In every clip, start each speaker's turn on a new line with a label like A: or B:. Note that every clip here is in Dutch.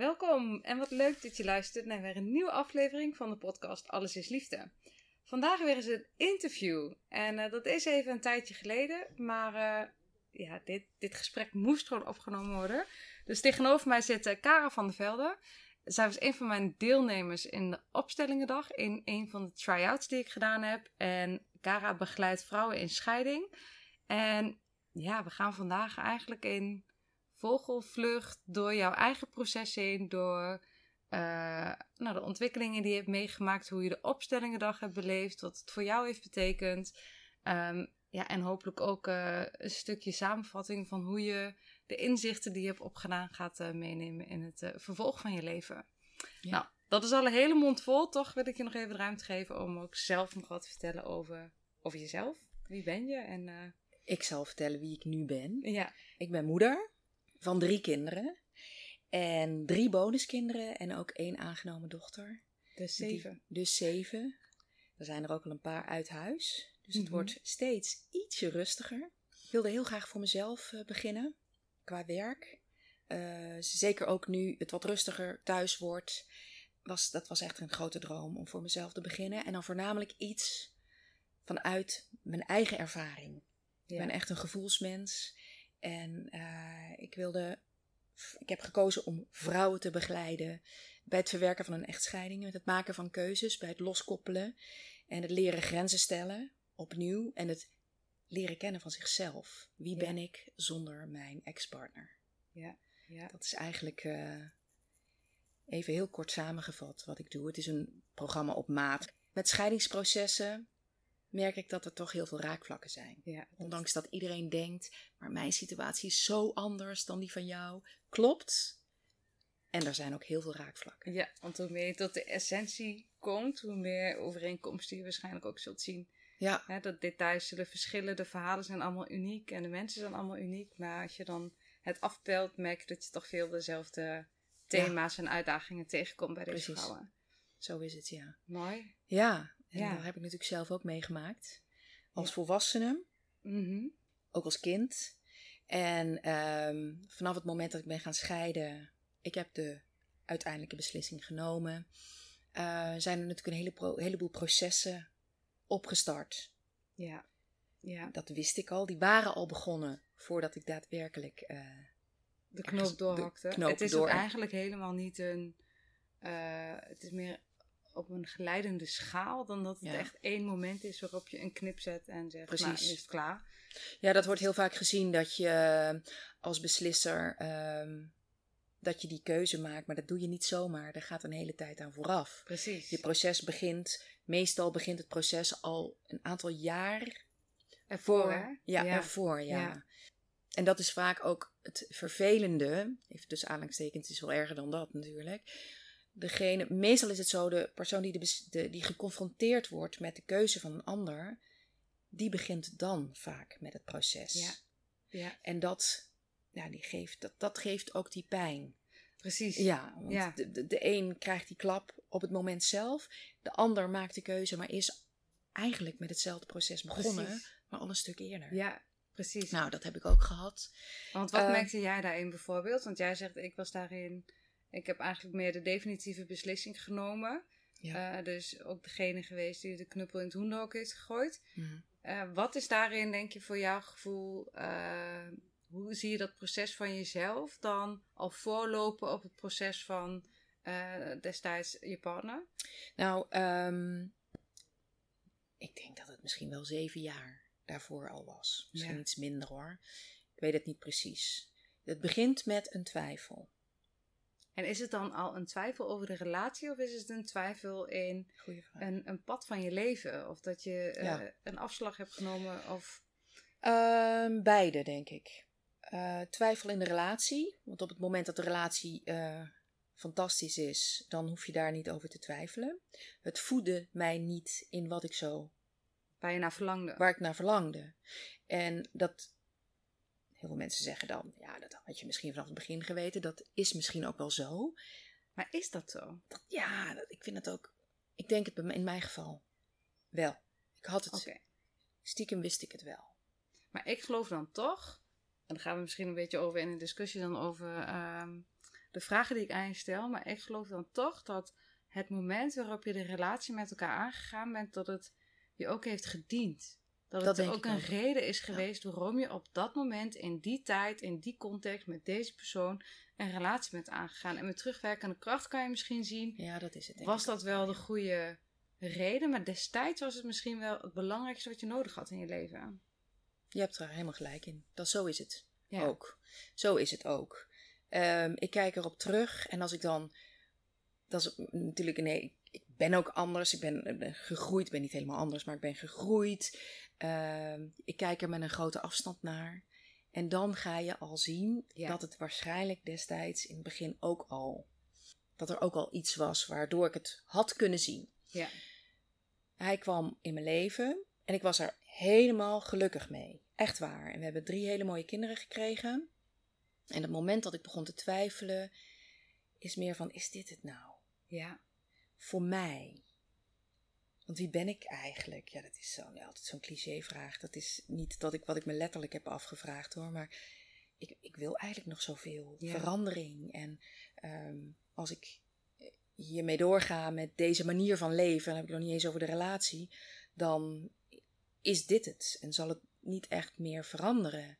A: Welkom en wat leuk dat je luistert naar weer een nieuwe aflevering van de podcast Alles is Liefde. Vandaag weer eens een interview en uh, dat is even een tijdje geleden, maar uh, ja, dit, dit gesprek moest gewoon opgenomen worden. Dus tegenover mij zit uh, Kara van der Velde. Zij was een van mijn deelnemers in de opstellingendag in een van de try-outs die ik gedaan heb. En Kara begeleidt vrouwen in scheiding. En ja, we gaan vandaag eigenlijk in vogelvlucht door jouw eigen proces heen, door uh, nou, de ontwikkelingen die je hebt meegemaakt, hoe je de opstellingendag hebt beleefd, wat het voor jou heeft betekend. Um, ja, en hopelijk ook uh, een stukje samenvatting van hoe je de inzichten die je hebt opgedaan gaat uh, meenemen in het vervolg van je leven. Ja. Nou, dat is al een hele mond vol. Toch wil ik je nog even de ruimte geven om ook zelf nog wat te vertellen over, over jezelf. Wie ben je? En,
B: Ik zal vertellen wie ik nu ben.
A: Ja.
B: Ik ben moeder van drie kinderen. En drie bonuskinderen en ook één aangenomen dochter.
A: Dus zeven.
B: Die, dus zeven. Er zijn er ook al een paar uit huis. Dus het
A: Mhm.
B: wordt steeds ietsje rustiger. Ik wilde heel graag voor mezelf uh, beginnen. Qua werk. Uh, zeker ook nu het wat rustiger thuis wordt. Was, dat was echt een grote droom om voor mezelf te beginnen. En dan voornamelijk iets vanuit mijn eigen ervaring. Ja. Ik ben echt een gevoelsmens. En uh, ik wilde. Ik heb gekozen om vrouwen te begeleiden bij het verwerken van een echtscheiding, met het maken van keuzes, bij het loskoppelen en het leren grenzen stellen opnieuw en het leren kennen van zichzelf. Wie ja. ben ik zonder mijn ex-partner?
A: Ja, ja.
B: Dat is eigenlijk uh, even heel kort samengevat wat ik doe. Het is een programma op maat. Met scheidingsprocessen merk ik dat er toch heel veel raakvlakken zijn.
A: Ja,
B: Ondanks dat iedereen denkt, maar mijn situatie is zo anders dan die van jou. Klopt. En er zijn ook heel veel raakvlakken.
A: Ja, want hoe meer je tot de essentie komt, hoe meer overeenkomsten je waarschijnlijk ook zult zien.
B: Ja.
A: Hè, dat details zullen verschillen, de verhalen zijn allemaal uniek en de mensen zijn allemaal uniek. Maar als je dan het afpelt, merk je dat je toch veel dezelfde thema's ja. en uitdagingen tegenkomt bij deze
B: Precies.
A: vrouwen.
B: Zo is het, ja.
A: Mooi.
B: Ja, en
A: Ja.
B: dat heb ik natuurlijk zelf ook meegemaakt. Als
A: Ja.
B: volwassene,
A: Mhm.
B: ook als kind. En ehm, vanaf het moment dat ik ben gaan scheiden, ik heb de uiteindelijke beslissing genomen. eh, zijn er natuurlijk een hele pro- heleboel processen opgestart.
A: Ja. Ja,
B: Dat wist ik al. Die waren al begonnen voordat ik daadwerkelijk. eh,
A: de knoop doorhakte.
B: de knoop
A: het is
B: door-
A: ook eigenlijk helemaal niet een... eh, het is meer op een geleidende schaal dan dat het
B: Ja.
A: echt één moment is waarop je een knip zet en zegt,
B: Precies.
A: nou, nu is het klaar.
B: Ja, dat wordt heel vaak gezien dat je als beslisser. ehm, dat je die keuze maakt, maar dat doe je niet zomaar. Daar gaat een hele tijd aan vooraf.
A: Precies.
B: Je proces begint, meestal begint het proces al een aantal jaar
A: Ervoor, hè?
B: Ja,
A: Ja.
B: ervoor, ja.
A: Ja.
B: En dat is vaak ook het vervelende. Even tussen aanhalingstekens, is wel erger dan dat natuurlijk. Degene, meestal is het zo, de persoon die, de, die geconfronteerd wordt met de keuze van een ander, die begint dan vaak met het proces.
A: Ja. Ja,
B: En dat, ja, die geeft, dat, dat geeft ook die pijn.
A: precies.
B: Ja, want
A: Ja.
B: De, de, de een krijgt die klap op het moment zelf, de ander maakt de keuze, maar is eigenlijk met hetzelfde proces begonnen,
A: Precies.
B: maar al een stuk eerder.
A: Ja, precies.
B: Nou, dat heb ik ook gehad.
A: Want wat
B: eh,
A: merkte jij daarin bijvoorbeeld? Want jij zegt, ik was daarin... Ik heb eigenlijk meer de definitieve beslissing genomen.
B: Ja.
A: Eh, dus ook degene geweest die de knuppel in het hoenderhok heeft gegooid.
B: Mhm.
A: Eh, wat is daarin, denk je, voor jouw gevoel... eh, hoe zie je dat proces van jezelf dan al voorlopen op het proces van destijds je partner?
B: Nou, ehm, ik denk dat het misschien wel zeven jaar daarvoor al was. Misschien
A: Ja.
B: iets minder hoor. Ik weet het niet precies. Het begint met een twijfel.
A: En is het dan al een twijfel over de relatie of is het een twijfel in een, een pad van je leven? Of dat je eh, een afslag hebt genomen of...
B: Ehm, beide, denk ik. Eh, twijfel in de relatie. Want op het moment dat de relatie eh, fantastisch is, dan hoef je daar niet over te twijfelen. Het voedde mij niet in wat ik zo
A: waar je naar verlangde.
B: waar ik naar verlangde. En dat. Heel veel mensen zeggen dan, ja, dat had je misschien vanaf het begin geweten. Dat is misschien ook wel zo.
A: Maar is dat zo?
B: Dat, ja, dat, ik vind het ook. Ik denk het in mijn geval wel. Ik had het.
A: Oké.
B: Stiekem wist ik het wel.
A: Maar ik geloof dan toch, en dan gaan we misschien een beetje over in een discussie dan over ehm, de vragen die ik aan je stel. Maar ik geloof dan toch dat het moment waarop je de relatie met elkaar aangegaan bent, dat het je ook heeft gediend. Dat,
B: Dat
A: het ook een
B: ook.
A: reden is geweest waarom je op dat moment, in die tijd, in die context, met deze persoon een relatie bent aangegaan. En met terugwerkende kracht kan je misschien zien,
B: Ja, dat is het.
A: was dat wel de goede reden? Maar destijds was het misschien wel het belangrijkste wat je nodig had in je leven.
B: Je hebt er helemaal gelijk in. Dat, zo is het
A: Ja.
B: ook. Zo is het ook. Ehm, ik kijk erop terug en als ik dan. Dat is natuurlijk nee, Ik ben ook anders. Ik ben, ik ben gegroeid. Ik ben niet helemaal anders, maar ik ben gegroeid. Ehm, ik kijk er met een grote afstand naar. En dan ga je al zien
A: Ja.
B: dat het waarschijnlijk destijds in het begin ook al. Dat er ook al iets was waardoor ik het had kunnen zien.
A: Ja.
B: Hij kwam in mijn leven en ik was er helemaal gelukkig mee. Echt waar. En we hebben drie hele mooie kinderen gekregen. En het moment dat ik begon te twijfelen, is meer van: is dit het nou?
A: Ja.
B: Voor mij. Want wie ben ik eigenlijk? Ja, dat is zo, ja, altijd zo'n clichévraag. Dat is niet dat ik wat ik me letterlijk heb afgevraagd hoor. Maar ik, ik wil eigenlijk nog zoveel
A: Ja.
B: verandering. En ehm, als ik hiermee doorga met deze manier van leven, dan heb ik nog niet eens over de relatie, dan is dit het. En zal het niet echt meer veranderen.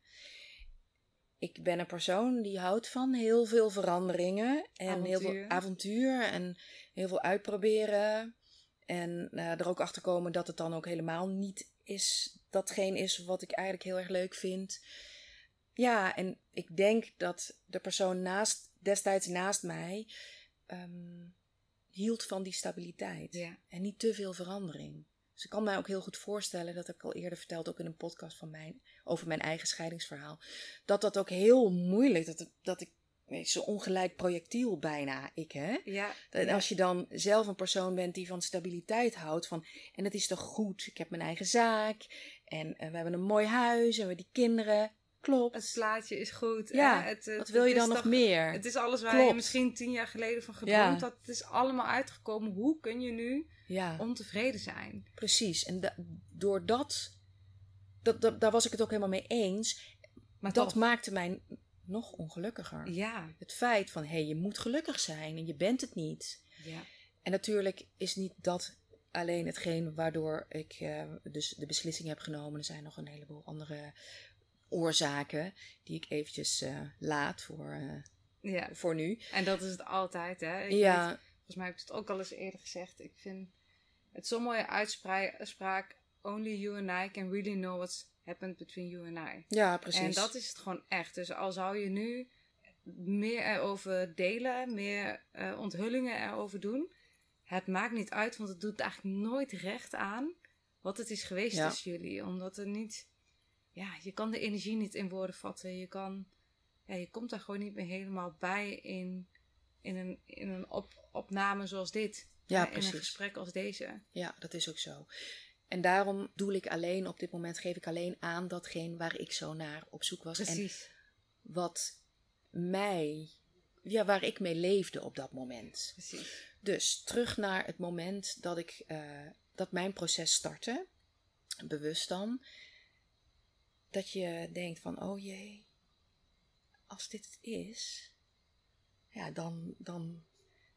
B: Ik ben een persoon die houdt van heel veel veranderingen en heel veel
A: avontuur
B: en heel veel uitproberen. En eh, er ook achter komen dat het dan ook helemaal niet is datgene is wat ik eigenlijk heel erg leuk vind. Ja, en ik denk dat de persoon naast, destijds naast mij ehm, hield van die stabiliteit.
A: Ja.
B: En niet te veel verandering. Dus ik kan mij ook heel goed voorstellen, dat heb ik al eerder verteld, ook in een podcast van mij, over mijn eigen scheidingsverhaal, dat dat ook heel moeilijk, dat, dat ik, zo'n ongelijk projectiel bijna, ik hè.
A: Ja.
B: En als je dan zelf een persoon bent die van stabiliteit houdt, van en het is toch goed, ik heb mijn eigen zaak en eh, we hebben een mooi huis en we die kinderen, klopt.
A: Het plaatje is goed.
B: Ja?
A: Het, het-
B: Wat wil je dan nog
A: toch-
B: meer?
A: Het is alles waar
B: Klopt.
A: je misschien tien jaar geleden van gedroomd
B: Ja.
A: had. Het is allemaal uitgekomen. Hoe kun je nu
B: Ja.
A: ontevreden zijn?
B: Precies. En da- door dat, dat, dat, daar was ik het ook helemaal mee eens.
A: Maar
B: dat
A: toch,
B: maakte mij nog ongelukkiger.
A: Ja.
B: Het feit van, hé, hey, je moet gelukkig zijn en je bent het niet.
A: Ja.
B: En natuurlijk is niet dat alleen hetgeen waardoor ik eh, dus de beslissing heb genomen. Er zijn nog een heleboel andere oorzaken die ik eventjes eh, laat voor, eh,
A: ja.
B: voor nu.
A: En dat is het altijd, hè? Ik weet-
B: ja,
A: volgens mij heb ik het ook al eens eerder gezegd. Ik vind het zo'n mooie uitspraak. Only you and I can really know what's happened between you and I.
B: ja, precies.
A: En dat is het gewoon echt. Dus al zou je nu meer erover delen, meer eh, onthullingen erover doen. Het maakt niet uit, want het doet eigenlijk nooit recht aan wat het is geweest
B: Ja.
A: tussen jullie. Omdat er niet, ja, je kan de energie niet in woorden vatten. Je kan, ja, je komt daar gewoon niet meer helemaal bij in, in een, in een op, opname zoals dit.
B: Ja,
A: Eh, in
B: precies.
A: een gesprek als deze.
B: Ja, dat is ook zo. En daarom doe ik alleen, op dit moment geef ik alleen aan datgene waar ik zo naar op zoek was. En
A: Precies.
B: wat mij, ja, waar ik mee leefde op dat moment.
A: Precies.
B: Dus terug naar het moment dat ik, eh, dat mijn proces startte, bewust dan, dat je denkt van, oh jee, als dit het is, ja, dan, dan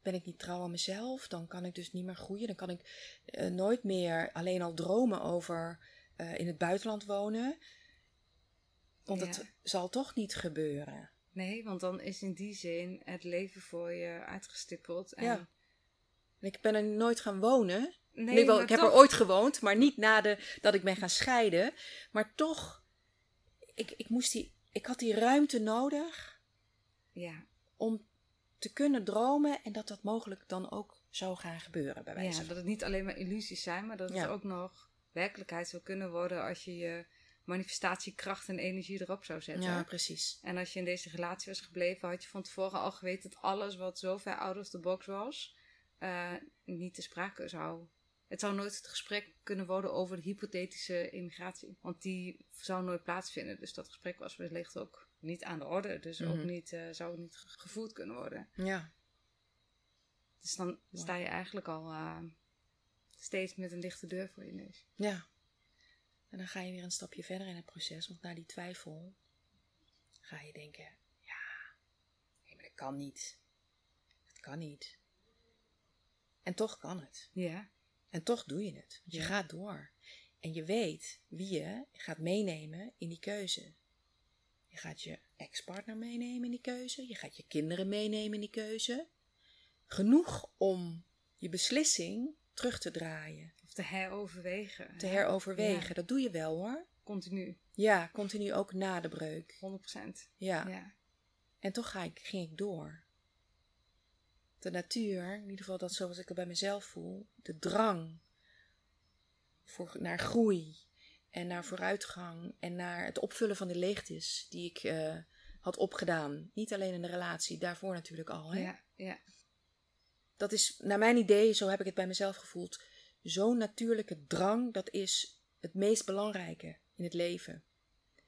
B: ben ik niet trouw aan mezelf, dan kan ik dus niet meer groeien, dan kan ik eh, nooit meer alleen al dromen over eh, in het buitenland wonen, want
A: Ja.
B: het zal toch niet gebeuren.
A: Nee, want dan is in die zin het leven voor je uitgestippeld. En
B: Ja. En ik ben er nooit gaan wonen.
A: Nee,
B: Nee, wel, ik heb
A: toch-
B: er ooit gewoond, maar niet na de, dat ik ben gaan scheiden. Maar toch, ik, ik, moest die, ik had die ruimte nodig
A: Ja,
B: om te kunnen dromen en dat dat mogelijk dan ook zou gaan gebeuren bij wijze
A: ja,
B: van.
A: dat het niet alleen maar illusies zijn, maar dat het
B: Ja.
A: ook nog werkelijkheid zou kunnen worden als je je manifestatiekracht en energie erop zou zetten.
B: Ja, precies.
A: En als je in deze relatie was gebleven, had je van tevoren al geweten dat alles wat zo ver out of the box was, eh, niet te sprake zou. Het zou nooit het gesprek kunnen worden over de hypothetische immigratie. Want die zou nooit plaatsvinden. Dus dat gesprek was wellicht ook niet aan de orde. Dus ook
B: Mhm.
A: niet, eh, zou niet ge- gevoerd kunnen worden.
B: Ja,
A: Dus dan sta je eigenlijk al eh, steeds met een dichte deur voor je neus.
B: ja. En dan ga je weer een stapje verder in het proces, want na die twijfel ga je denken, ja, nee, maar dat kan niet. kan niet. En toch kan het.
A: Ja.
B: En toch doe je het. Want je
A: Ja.
B: gaat door. En je weet wie je gaat meenemen in die keuze. Je gaat je ex-partner meenemen in die keuze. Je gaat je kinderen meenemen in die keuze. Genoeg om je beslissing terug te draaien.
A: Of te heroverwegen.
B: Te heroverwegen.
A: Ja.
B: Dat doe je wel hoor.
A: Continu.
B: Ja, continu ook na de breuk.
A: 100%.
B: Ja.
A: Ja.
B: En toch ga ik, ging ik door. De natuur, in ieder geval dat zoals ik het bij mezelf voel, de drang voor, naar groei en naar vooruitgang en naar het opvullen van de leegtes die ik eh, had opgedaan. Niet alleen in de relatie, daarvoor natuurlijk al. Hè?
A: Ja. Ja.
B: Dat is, naar mijn idee, zo heb ik het bij mezelf gevoeld, zo'n natuurlijke drang, dat is het meest belangrijke in het leven.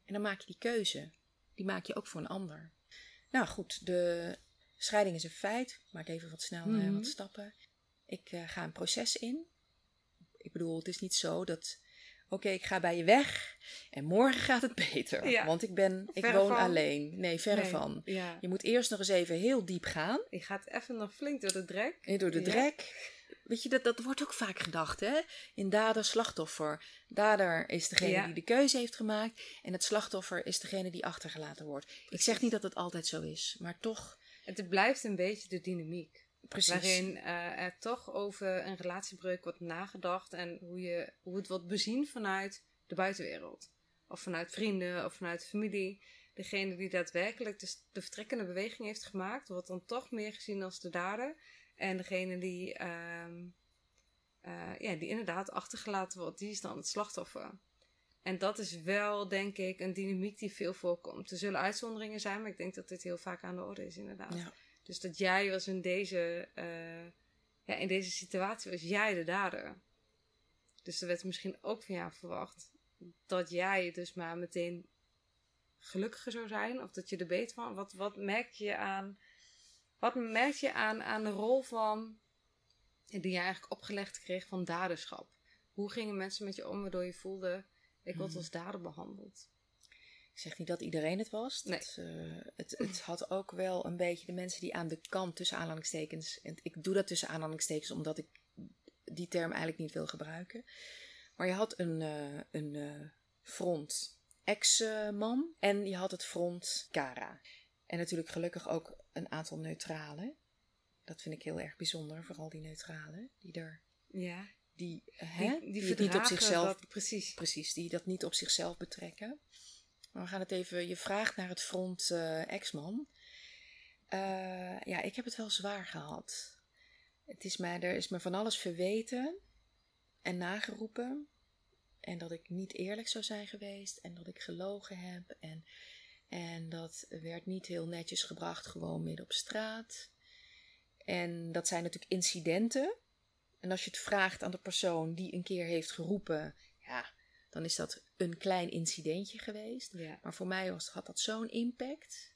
B: En dan maak je die keuze. Die maak je ook voor een ander. Nou goed, de scheiding is een feit. Ik maak even wat snel eh,
A: Mhm.
B: wat stappen. Ik eh, ga een proces in. Ik bedoel, het is niet zo dat... Oké, ik ga bij je weg en morgen gaat het beter.
A: Ja.
B: Want ik, ben, ik
A: Verre
B: woon
A: van.
B: alleen. Nee, verre
A: Nee.
B: van.
A: Ja.
B: Je moet eerst nog eens even heel diep gaan.
A: Je gaat even nog flink door de drek.
B: En door de
A: Ja.
B: drek. Weet je, dat, dat wordt ook vaak gedacht, hè? In dader, slachtoffer. Dader is degene
A: Ja.
B: die de keuze heeft gemaakt. En het slachtoffer is degene die achtergelaten wordt. Ik zeg niet dat het altijd zo is, maar toch.
A: Het blijft een beetje de dynamiek.
B: Precies.
A: Waarin eh, er toch over een relatiebreuk wordt nagedacht. En hoe, je, hoe het wordt bezien vanuit de buitenwereld. Of vanuit vrienden of vanuit familie. Degene die daadwerkelijk de, de vertrekkende beweging heeft gemaakt, wordt dan toch meer gezien als de dader. En degene die, ehm, eh, ja, die inderdaad achtergelaten wordt, die is dan het slachtoffer. En dat is wel, denk ik, een dynamiek die veel voorkomt. Er zullen uitzonderingen zijn, maar ik denk dat dit heel vaak aan de orde is, inderdaad.
B: Ja.
A: Dus dat jij was in deze, eh, ja, in deze situatie, was jij de dader. Dus er werd misschien ook van jou verwacht dat jij dus maar meteen gelukkiger zou zijn. Of dat je er beter van. Wat, wat merk je aan. Wat merk je aan, aan de rol van. die je eigenlijk opgelegd kreeg van daderschap? Hoe gingen mensen met je om waardoor je voelde. ik word
B: Mhm.
A: als dader behandeld?
B: Ik zeg niet dat iedereen het was.
A: Nee.
B: Eh, het, het had ook wel een beetje de mensen die aan de kant tussen aanhalingstekens. En ik doe dat tussen aanhalingstekens omdat ik die term eigenlijk niet wil gebruiken. Maar je had een, eh, een eh, front ex-man en je had het front Cara. En natuurlijk gelukkig ook een aantal neutralen. Dat vind ik heel erg bijzonder, vooral die neutralen. Die er,
A: Ja,
B: die, hè,
A: die, die,
B: het niet op zichzelf
A: dat precies.
B: Precies, die dat niet op zichzelf betrekken. We gaan het even, je vraagt naar het front eh, ex-man. Eh, ja, ik heb het wel zwaar gehad. Het is mij, er is me van alles verweten en nageroepen. En dat ik niet eerlijk zou zijn geweest en dat ik gelogen heb. En, en dat werd niet heel netjes gebracht, gewoon midden op straat. En dat zijn natuurlijk incidenten. En als je het vraagt aan de persoon die een keer heeft geroepen, ja, dan is dat een klein incidentje geweest.
A: Ja,
B: Maar voor mij was, had dat zo'n impact.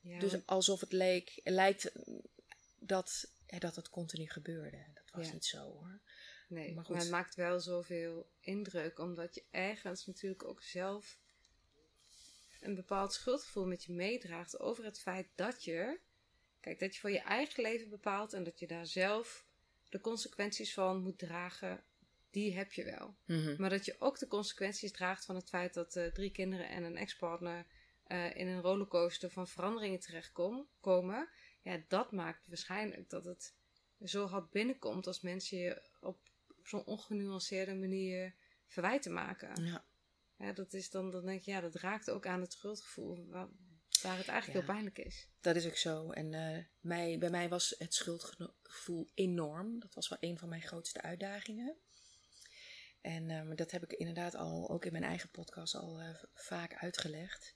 A: ja
B: Dus alsof het leek, lijkt dat, dat het continu gebeurde. Dat was
A: Ja.
B: niet zo hoor.
A: Nee,
B: Maar
A: maar,
B: goed.
A: het maakt wel zoveel indruk, omdat je ergens natuurlijk ook zelf een bepaald schuldgevoel met je meedraagt over het feit dat je, kijk, dat je voor je eigen leven bepaalt en dat je daar zelf de consequenties van moet dragen, die heb je wel. Maar dat je ook de consequenties draagt van het feit dat eh, drie kinderen en een ex-partner eh, in een rollercoaster van veranderingen terechtkomen. Ja, dat maakt waarschijnlijk dat het zo hard binnenkomt als mensen je op zo'n ongenuanceerde manier verwijten maken.
B: Ja.
A: Ja, dat is dan, dan denk je, ja, dat raakt ook aan het schuldgevoel waar, waar het eigenlijk
B: Ja.
A: heel pijnlijk is.
B: Dat is ook zo. En eh, mij, bij mij was het schuldgevoel enorm. Dat was wel een van mijn grootste uitdagingen. En eh, dat heb ik inderdaad al, ook in mijn eigen podcast, al eh, vaak uitgelegd.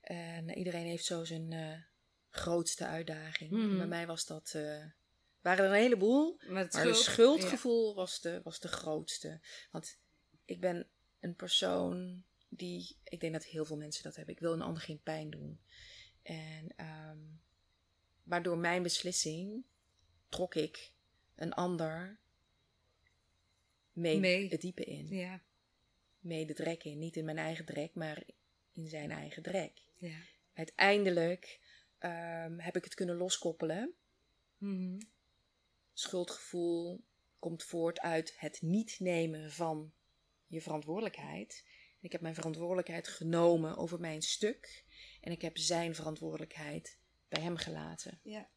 B: En iedereen heeft zo zijn eh, grootste uitdaging.
A: Mhm.
B: Bij mij was dat, eh, waren er een heleboel.
A: Maar het schuld-
B: schuldgevoel was, de, was de grootste. Want ik ben een persoon die, ik denk dat heel veel mensen dat hebben. Ik wil een ander geen pijn doen. En ehm, maar door mijn beslissing trok ik een ander mee,
A: Mee.
B: het diepe in.
A: Ja,
B: Mee de drek in. Niet in mijn eigen drek, maar in zijn eigen drek.
A: ja.
B: Uiteindelijk ehm, heb ik het kunnen loskoppelen.
A: Mhm.
B: Schuldgevoel komt voort uit het niet nemen van je verantwoordelijkheid. Ik heb mijn verantwoordelijkheid genomen over mijn stuk. En ik heb zijn verantwoordelijkheid bij hem gelaten.
A: Ja.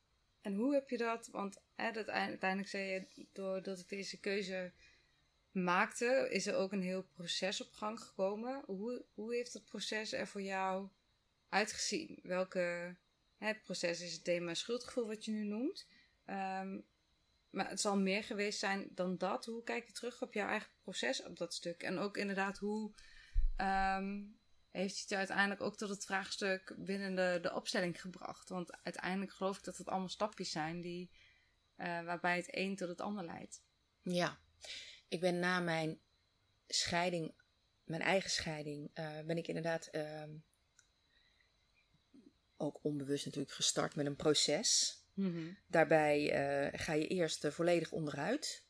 A: En hoe heb je dat? Want hè, dat, uiteindelijk zei je, doordat ik deze keuze maakte, is er ook een heel proces op gang gekomen. Hoe, hoe heeft dat proces er voor jou uitgezien? Welke hè, het proces is het thema schuldgevoel wat je nu noemt. Ehm, maar het zal meer geweest zijn dan dat. Hoe kijk je terug op jouw eigen proces op dat stuk? En ook inderdaad, hoe ehm, heeft het je uiteindelijk ook tot het vraagstuk binnen de, de opstelling gebracht? Want uiteindelijk geloof ik dat het allemaal stapjes zijn die, uh, waarbij het een tot het ander leidt.
B: Ja, ik ben na mijn scheiding, mijn eigen scheiding, uh, ben ik inderdaad uh, ook onbewust natuurlijk gestart met een proces.
A: Mhm.
B: Daarbij uh, ga je eerst volledig onderuit.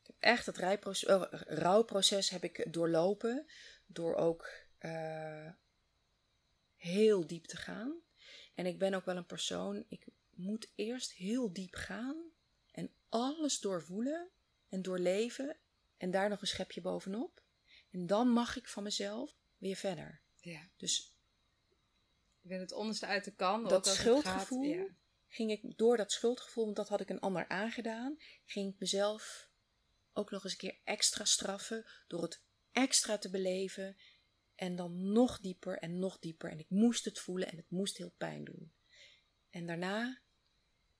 B: Ik heb echt het rijproces, oh, rouwproces heb ik doorlopen door ook heel diep te gaan. En ik ben ook wel een persoon, ik moet eerst heel diep gaan en alles doorvoelen en doorleven en daar nog een schepje bovenop. En dan mag ik van mezelf weer verder.
A: Ja.
B: Dus
A: ik ben het onderste uit de kan.
B: Dat schuldgevoel, gaat, ja. ging ik door dat schuldgevoel, want dat had ik een ander aangedaan, ging ik mezelf ook nog eens een keer extra straffen door het extra te beleven en dan nog dieper en nog dieper. En ik moest het voelen en het moest heel pijn doen. En daarna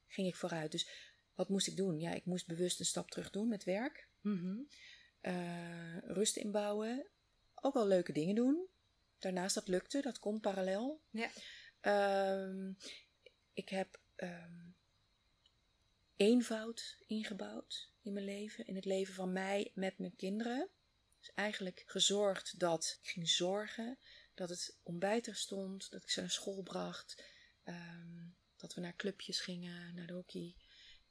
B: ging ik vooruit. Dus wat moest ik doen? Ja, ik moest bewust een stap terug doen met werk.
A: Mm
B: rust inbouwen. Ook wel leuke dingen doen. Daarnaast dat lukte, dat kon parallel.
A: Ja.
B: Uh, ik heb um, eenvoud ingebouwd in mijn leven. In het leven van mij met mijn kinderen. Dus eigenlijk gezorgd dat ik ging zorgen. Dat het ontbijt er stond. Dat ik ze naar school bracht. Um, dat we naar clubjes gingen, naar de hockey.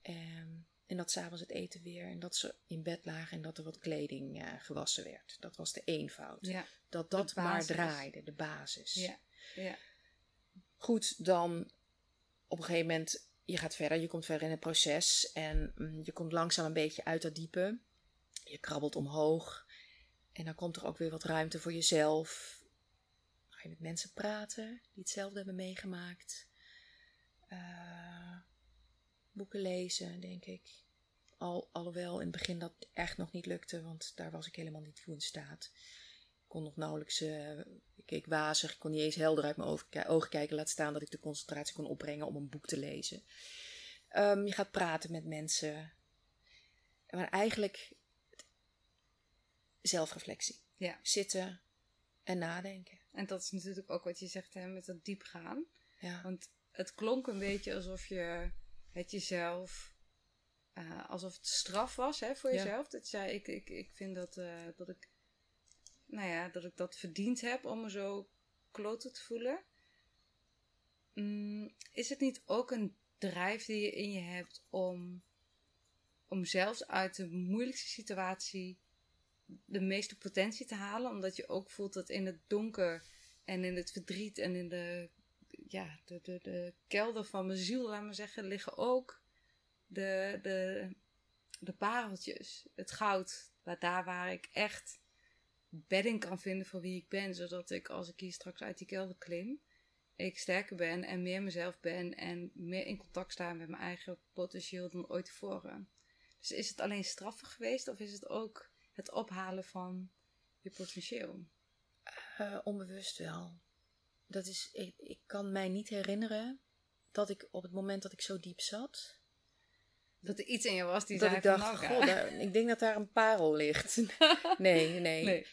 B: Um, en dat s'avonds het eten weer. En dat ze in bed lagen en dat er wat kleding uh, gewassen werd. Dat was de eenvoud.
A: Ja,
B: dat dat maar draaide, de basis.
A: Ja, ja.
B: Goed, dan op een gegeven moment, je gaat verder, je komt verder in het proces. En mm, je komt langzaam een beetje uit dat diepe. Je krabbelt omhoog. En dan komt er ook weer wat ruimte voor jezelf. Dan ga je met mensen praten die hetzelfde hebben meegemaakt. Uh, boeken lezen, denk ik. Al, alhoewel in het begin dat echt nog niet lukte, want daar was ik helemaal niet toe in staat. Ik kon nog nauwelijks, uh, ik keek wazig, ik kon niet eens helder uit mijn ogen kijken, laat staan dat ik de concentratie kon opbrengen om een boek te lezen. Um, je gaat praten met mensen. Maar eigenlijk zelfreflectie.
A: Ja.
B: Zitten en nadenken.
A: En dat is natuurlijk ook wat je zegt hè, met dat diep gaan.
B: Ja.
A: Want het klonk een beetje alsof je het jezelf, uh, alsof het straf was hè, voor jezelf. Dat zei ik, ik, ik vind dat, uh, dat ik, nou ja, dat ik dat verdiend heb om me zo kloten te voelen. Mm, is het niet ook een drijf die je in je hebt om, om zelfs uit de moeilijkste situatie de meeste potentie te halen? Omdat je ook voelt dat in het donker en in het verdriet en in de ja, de, de, de kelder van mijn ziel, laat maar zeggen, liggen ook de, de, de pareltjes. Het goud. Waar, daar waar ik echt bedding kan vinden voor wie ik ben. Zodat ik, als ik hier straks uit die kelder klim, ik sterker ben en meer mezelf ben. En meer in contact sta met mijn eigen potentieel dan ooit tevoren. Dus is het alleen straffen geweest of is het ook het ophalen van je potentieel?
B: Uh, onbewust wel dat is, ik, ik kan mij niet herinneren dat ik op het moment dat ik zo diep zat.
A: Dat er iets in je was die
B: dat
A: zei
B: ik dacht,
A: van,
B: god, daar, ik denk dat daar een parel ligt. nee, nee,
A: nee.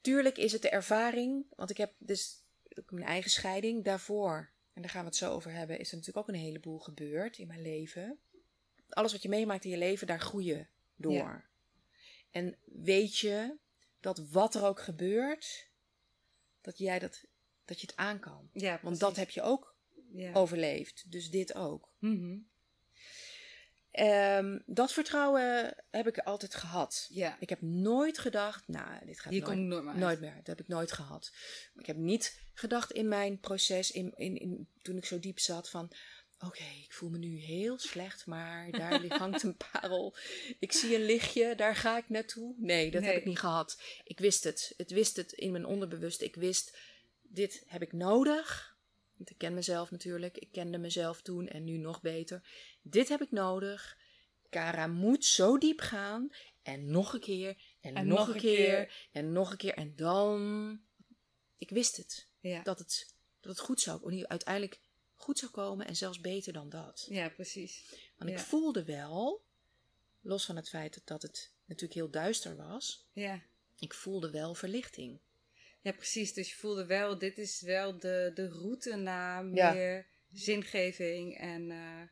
B: Tuurlijk is het de ervaring, want ik heb dus ook mijn eigen scheiding daarvoor. En daar gaan we het zo over hebben. Is er natuurlijk ook een heleboel gebeurd in mijn leven. Alles wat je meemaakt in je leven, daar groei je door.
A: Ja.
B: En weet je dat wat er ook gebeurt, dat jij dat dat je het aan kan.
A: Ja,
B: Want dat heb je ook
A: ja.
B: overleefd. Dus dit ook.
A: Mm
B: um, dat vertrouwen heb ik altijd gehad.
A: Ja.
B: Ik heb nooit gedacht, nou, dit gaat
A: Hier
B: nooit,
A: meer.
B: nooit meer. Dat heb ik nooit gehad. Ik heb niet gedacht in mijn proces, in, in, in, toen ik zo diep zat, van Oké, ik voel me nu heel slecht, maar daar hangt een parel. Ik zie een lichtje, daar ga ik naartoe. Nee, dat heb ik niet gehad. Ik wist het. Het wist het in mijn onderbewuste. Ik wist, dit heb ik nodig. Want ik ken mezelf natuurlijk. Ik kende mezelf toen en nu nog beter. Dit heb ik nodig. Kara moet zo diep gaan. En nog een keer. En,
A: En
B: nog,
A: nog
B: een keer,
A: keer.
B: En nog een keer. En dan... Ik wist het.
A: Ja.
B: Dat het, dat het goed zou... Uiteindelijk goed zou komen. En zelfs beter dan dat.
A: ja, precies.
B: Want ik voelde wel, los van het feit dat het natuurlijk heel duister was,
A: Ja.
B: ik voelde wel verlichting.
A: Ja, precies. Dus je voelde wel, dit is wel de, de route naar
B: Ja.
A: meer zingeving en eh,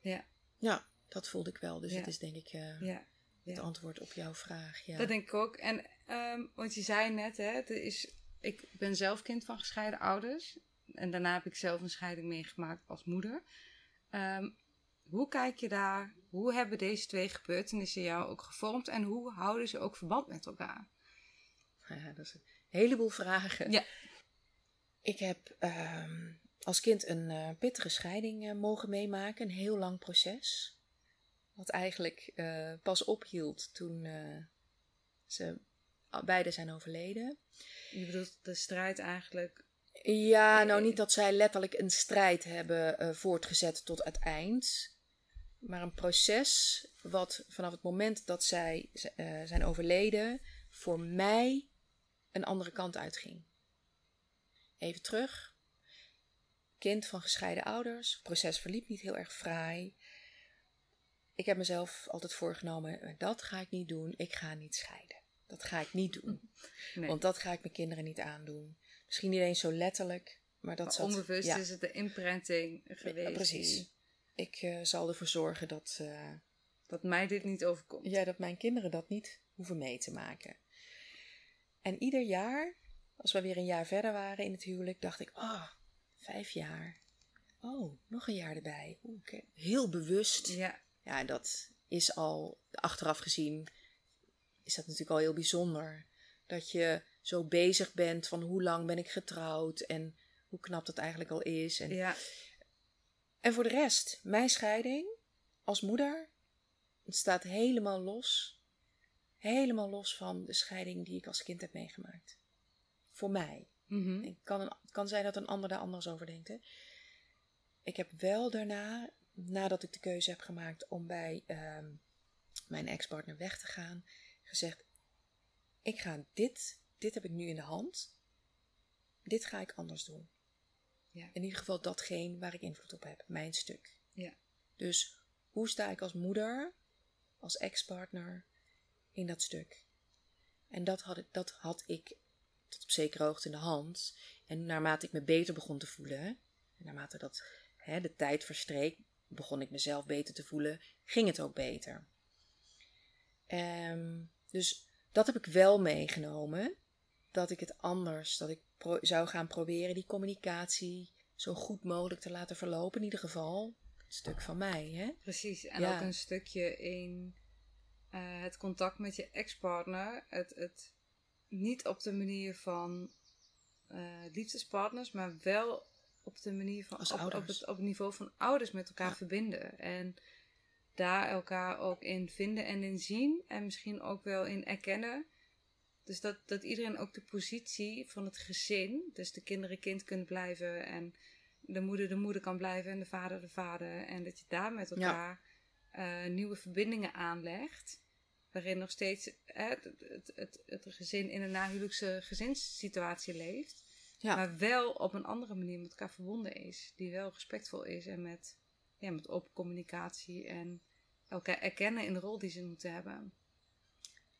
A: ja,
B: Ja, dat voelde ik wel. Dus
A: Ja.
B: het is denk ik eh,
A: ja.
B: het antwoord op jouw vraag. Ja.
A: Dat denk ik ook. En, ehm, want je zei net, hè, het is, ik ben zelf kind van gescheiden ouders. En daarna heb ik zelf een scheiding meegemaakt als moeder. Ehm, hoe kijk je daar, hoe hebben deze twee gebeurtenissen jou ook gevormd en hoe houden ze ook verband met elkaar?
B: Ja, dat is een heleboel vragen.
A: Ja.
B: Ik heb ehm, als kind een eh, pittige scheiding eh, mogen meemaken, een heel lang proces. Wat eigenlijk eh, pas ophield toen ze beide zijn overleden.
A: Je bedoelt de strijd eigenlijk.
B: Ja, nou niet dat zij letterlijk een strijd hebben voortgezet tot het eind. Maar een proces wat vanaf het moment dat zij zijn overleden voor mij een andere kant uitging. Even terug. Kind van gescheiden ouders. Het proces verliep niet heel erg fraai. Ik heb mezelf altijd voorgenomen, eh, dat ga ik niet doen. Ik ga niet scheiden. Dat ga ik niet doen.
A: Nee,
B: Want dat ga ik mijn kinderen niet aandoen. Misschien niet eens zo letterlijk, maar dat
A: maar
B: zat...
A: onbewust
B: ja,
A: is het de imprinting geweest.
B: ja, precies. Ik eh, zal ervoor zorgen dat, eh,
A: Dat mij dit niet overkomt.
B: ja, dat mijn kinderen dat niet hoeven mee te maken. En ieder jaar, als we weer een jaar verder waren in het huwelijk, dacht ik, oh, vijf jaar. Oh, nog een jaar erbij. Oeh. Heel bewust.
A: Ja,
B: Ja, dat is al, achteraf gezien, is dat natuurlijk al heel bijzonder. Dat je zo bezig bent van hoe lang ben ik getrouwd en hoe knap dat eigenlijk al is. En,
A: ja,
B: en voor de rest, mijn scheiding als moeder, het staat helemaal los. Helemaal los van de scheiding die ik als kind heb meegemaakt. Voor mij.
A: mhm.
B: Het kan, een- kan zijn dat een ander daar anders over denkt. Hè? Ik heb wel daarna, nadat ik de keuze heb gemaakt om bij ehm, mijn ex-partner weg te gaan, gezegd: Ik ga dit, dit heb ik nu in de hand. Dit ga ik anders doen.
A: Ja.
B: In ieder geval datgene waar ik invloed op heb, mijn stuk.
A: Ja.
B: Dus hoe sta ik als moeder, als ex-partner in dat stuk? En dat had, ik, dat had ik tot op zekere hoogte in de hand. En naarmate ik me beter begon te voelen, en naarmate dat hè, de tijd verstreek, begon ik mezelf beter te voelen, ging het ook beter. Ehm, dus dat heb ik wel meegenomen. Dat ik het anders, dat ik zou gaan proberen die communicatie zo goed mogelijk te laten verlopen. In ieder geval, een stuk van mij. Hè?
A: precies. En
B: Ja.
A: ook een stukje in eh, het contact met je ex-partner. Het, het niet op de manier van eh, liefdespartners, maar wel op de manier van
B: Als
A: op, op,
B: ouders.
A: het, op het niveau van ouders met elkaar
B: Ja.
A: verbinden. En daar elkaar ook in vinden en in zien. En misschien ook wel in erkennen. Dus dat, dat iedereen ook de positie van het gezin, dus de kinderen kind kunnen blijven en de moeder de moeder kan blijven en de vader de vader. En dat je daar met elkaar eh, nieuwe verbindingen aanlegt. Waarin nog steeds het, het, het, het gezin in een nahuwelijkse gezinssituatie leeft.
B: Ja.
A: Maar wel op een andere manier met elkaar verbonden is. Die wel respectvol is en met, ja, met open communicatie en elkaar erkennen in de rol die ze moeten hebben.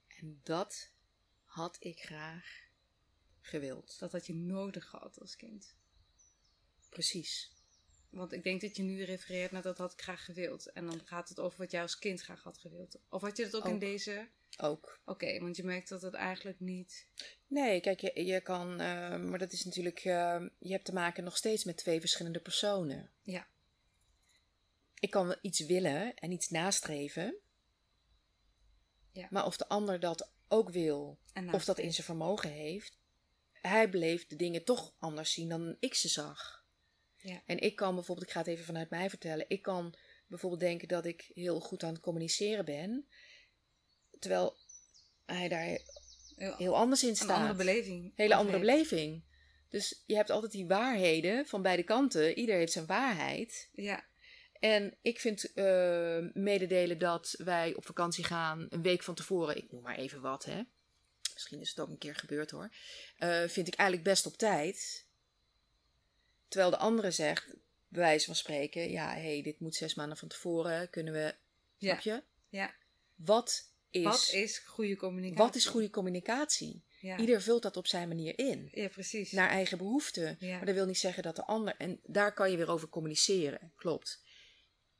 B: En dat had ik graag gewild.
A: Dat had je nodig gehad als kind.
B: Precies.
A: Want ik denk dat je nu refereert naar dat had ik graag gewild. En dan gaat het over wat jij als kind graag had gewild. Of had je dat ook, in deze?
B: Ook.
A: Oké, want je merkt dat het eigenlijk niet...
B: Nee, kijk, je, je kan, eh, maar dat is natuurlijk, eh, je hebt te maken nog steeds met twee verschillende personen.
A: Ja.
B: Ik kan wel iets willen en iets nastreven,
A: Ja.
B: maar of de ander dat ook wil, of dat in zijn vermogen heeft, hij bleef de dingen toch anders zien dan ik ze zag.
A: Ja.
B: En ik kan bijvoorbeeld, ik ga het even vanuit mij vertellen, ik kan bijvoorbeeld denken dat ik heel goed aan het communiceren ben, terwijl hij daar
A: Heel,
B: heel anders in
A: een
B: staat.
A: andere beleving.
B: Hele andere beleving. Dus je hebt altijd die waarheden van beide kanten. Ieder heeft zijn waarheid.
A: Ja,
B: En ik vind eh, mededelen dat wij op vakantie gaan een week van tevoren, ik noem maar even wat, hè. Misschien is het ook een keer gebeurd hoor. eh, vind ik eigenlijk best op tijd. Terwijl de andere zegt, bij wijze van spreken, ja, hé, hey, dit moet zes maanden van tevoren, kunnen we, snap je?
A: ja.
B: Wat is,
A: Wat is goede communicatie?
B: wat is goede communicatie?
A: Ja,
B: Ieder vult dat op zijn manier in.
A: ja precies.
B: Naar eigen behoeften.
A: Ja.
B: Maar dat wil niet zeggen dat de ander. En daar kan je weer over communiceren. Klopt.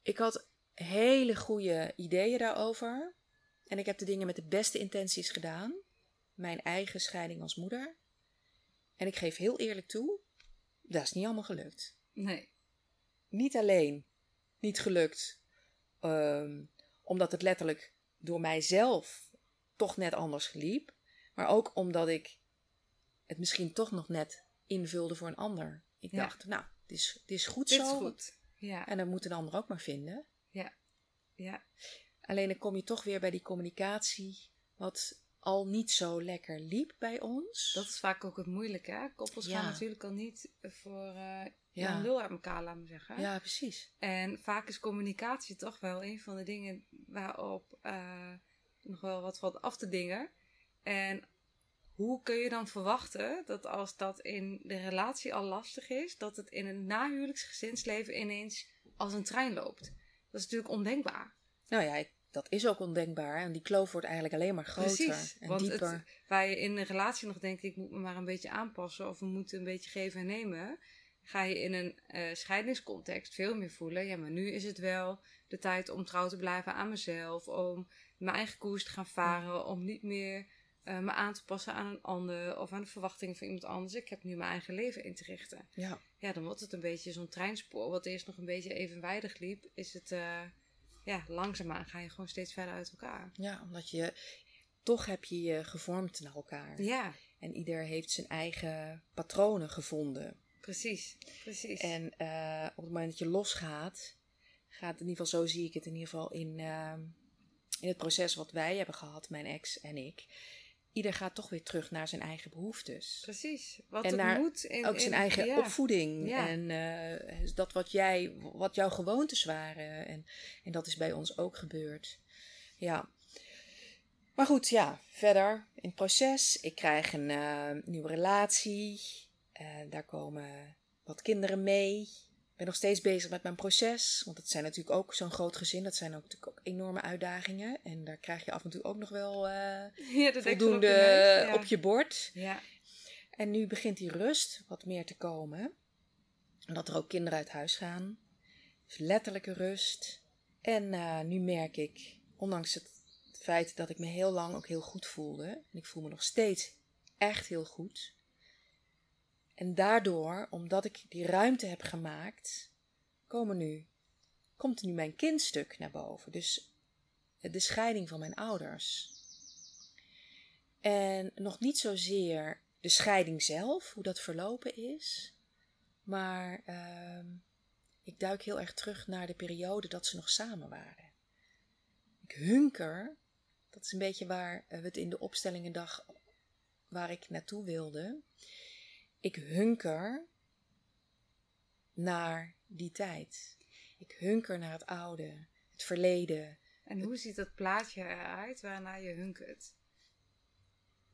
B: Ik had hele goede ideeën daarover. En ik heb de dingen met de beste intenties gedaan. Mijn eigen scheiding als moeder. En ik geef heel eerlijk toe, dat is niet allemaal gelukt.
A: Nee.
B: Niet alleen niet gelukt, ehm, omdat het letterlijk door mijzelf toch net anders liep. Maar ook omdat ik het misschien toch nog net invulde voor een ander. Ik
A: Ja.
B: dacht, nou, het is, het is goed
A: Dit
B: zo.
A: is goed. Ja,
B: En dan moet een ander ook maar vinden.
A: ja.
B: Alleen dan kom je toch weer bij die communicatie, wat al niet zo lekker liep bij ons.
A: Dat is vaak ook het moeilijke, hè? Koppels
B: Ja.
A: gaan natuurlijk al niet voor eh
B: Ja.
A: een lul uit elkaar, laten we zeggen.
B: Ja, precies.
A: En vaak is communicatie toch wel een van de dingen waarop eh, nog wel wat valt af te dingen. En hoe kun je dan verwachten dat als dat in de relatie al lastig is, dat het in een nahuwelijks gezinsleven ineens als een trein loopt? Dat is natuurlijk ondenkbaar.
B: Nou ja, ik- dat is ook ondenkbaar. En die kloof wordt eigenlijk alleen maar groter
A: Precies,
B: en
A: want
B: dieper.
A: Het, waar je in een relatie nog denkt, ik moet me maar een beetje aanpassen of we moeten een beetje geven en nemen, ga je in een eh, scheidingscontext veel meer voelen. Ja, maar nu is het wel de tijd om trouw te blijven aan mezelf, om mijn eigen koers te gaan varen, om niet meer eh, me aan te passen aan een ander of aan de verwachtingen van iemand anders. Ik heb nu mijn eigen leven in te richten.
B: Ja,
A: Ja, dan wordt het een beetje zo'n treinspoor, wat eerst nog een beetje evenwijdig liep, is het, eh, ja, langzaamaan ga je gewoon steeds verder uit elkaar.
B: ja, omdat je... Toch heb je je gevormd naar elkaar.
A: Ja,
B: En ieder heeft zijn eigen patronen gevonden.
A: Precies, precies.
B: En eh, op het moment dat je losgaat, gaat in ieder geval, zo zie ik het in ieder geval in, eh, in het proces wat wij hebben gehad, mijn ex en ik. Ieder gaat toch weer terug naar zijn eigen behoeftes.
A: precies. Wat
B: En naar
A: moet in,
B: Ook zijn
A: in-
B: eigen
A: ja.
B: opvoeding.
A: Ja.
B: En eh, dat wat jij, wat jouw gewoontes waren. En, en dat is bij ons ook gebeurd. Ja. Maar goed, ja, verder in het proces. Ik krijg een eh, nieuwe relatie. Eh, daar komen wat kinderen mee. Ik ben nog steeds bezig met mijn proces. Want het zijn natuurlijk ook zo'n groot gezin. Dat zijn ook, natuurlijk ook enorme uitdagingen. En daar krijg je af en toe ook nog wel eh,
A: Ja, de deksel op
B: voldoende
A: je ja.
B: op je bord.
A: Ja,
B: En nu begint die rust wat meer te komen. Dat er ook kinderen uit huis gaan. Dus letterlijke rust. En eh, nu merk ik, ondanks het feit dat ik me heel lang ook heel goed voelde. En ik voel me nog steeds echt heel goed. En daardoor, omdat ik die ruimte heb gemaakt, komen nu, komt nu mijn kindstuk naar boven. Dus de scheiding van mijn ouders. En nog niet zozeer de scheiding zelf, hoe dat verlopen is. Maar ehm, ik duik heel erg terug naar de periode dat ze nog samen waren. Ik hunker, dat is een beetje waar eh, we het in de opstellingendag, waar ik naartoe wilde. Ik hunker naar die tijd. Ik hunker naar het oude, het verleden.
A: en hoe ziet dat plaatje eruit waarna je hunkert?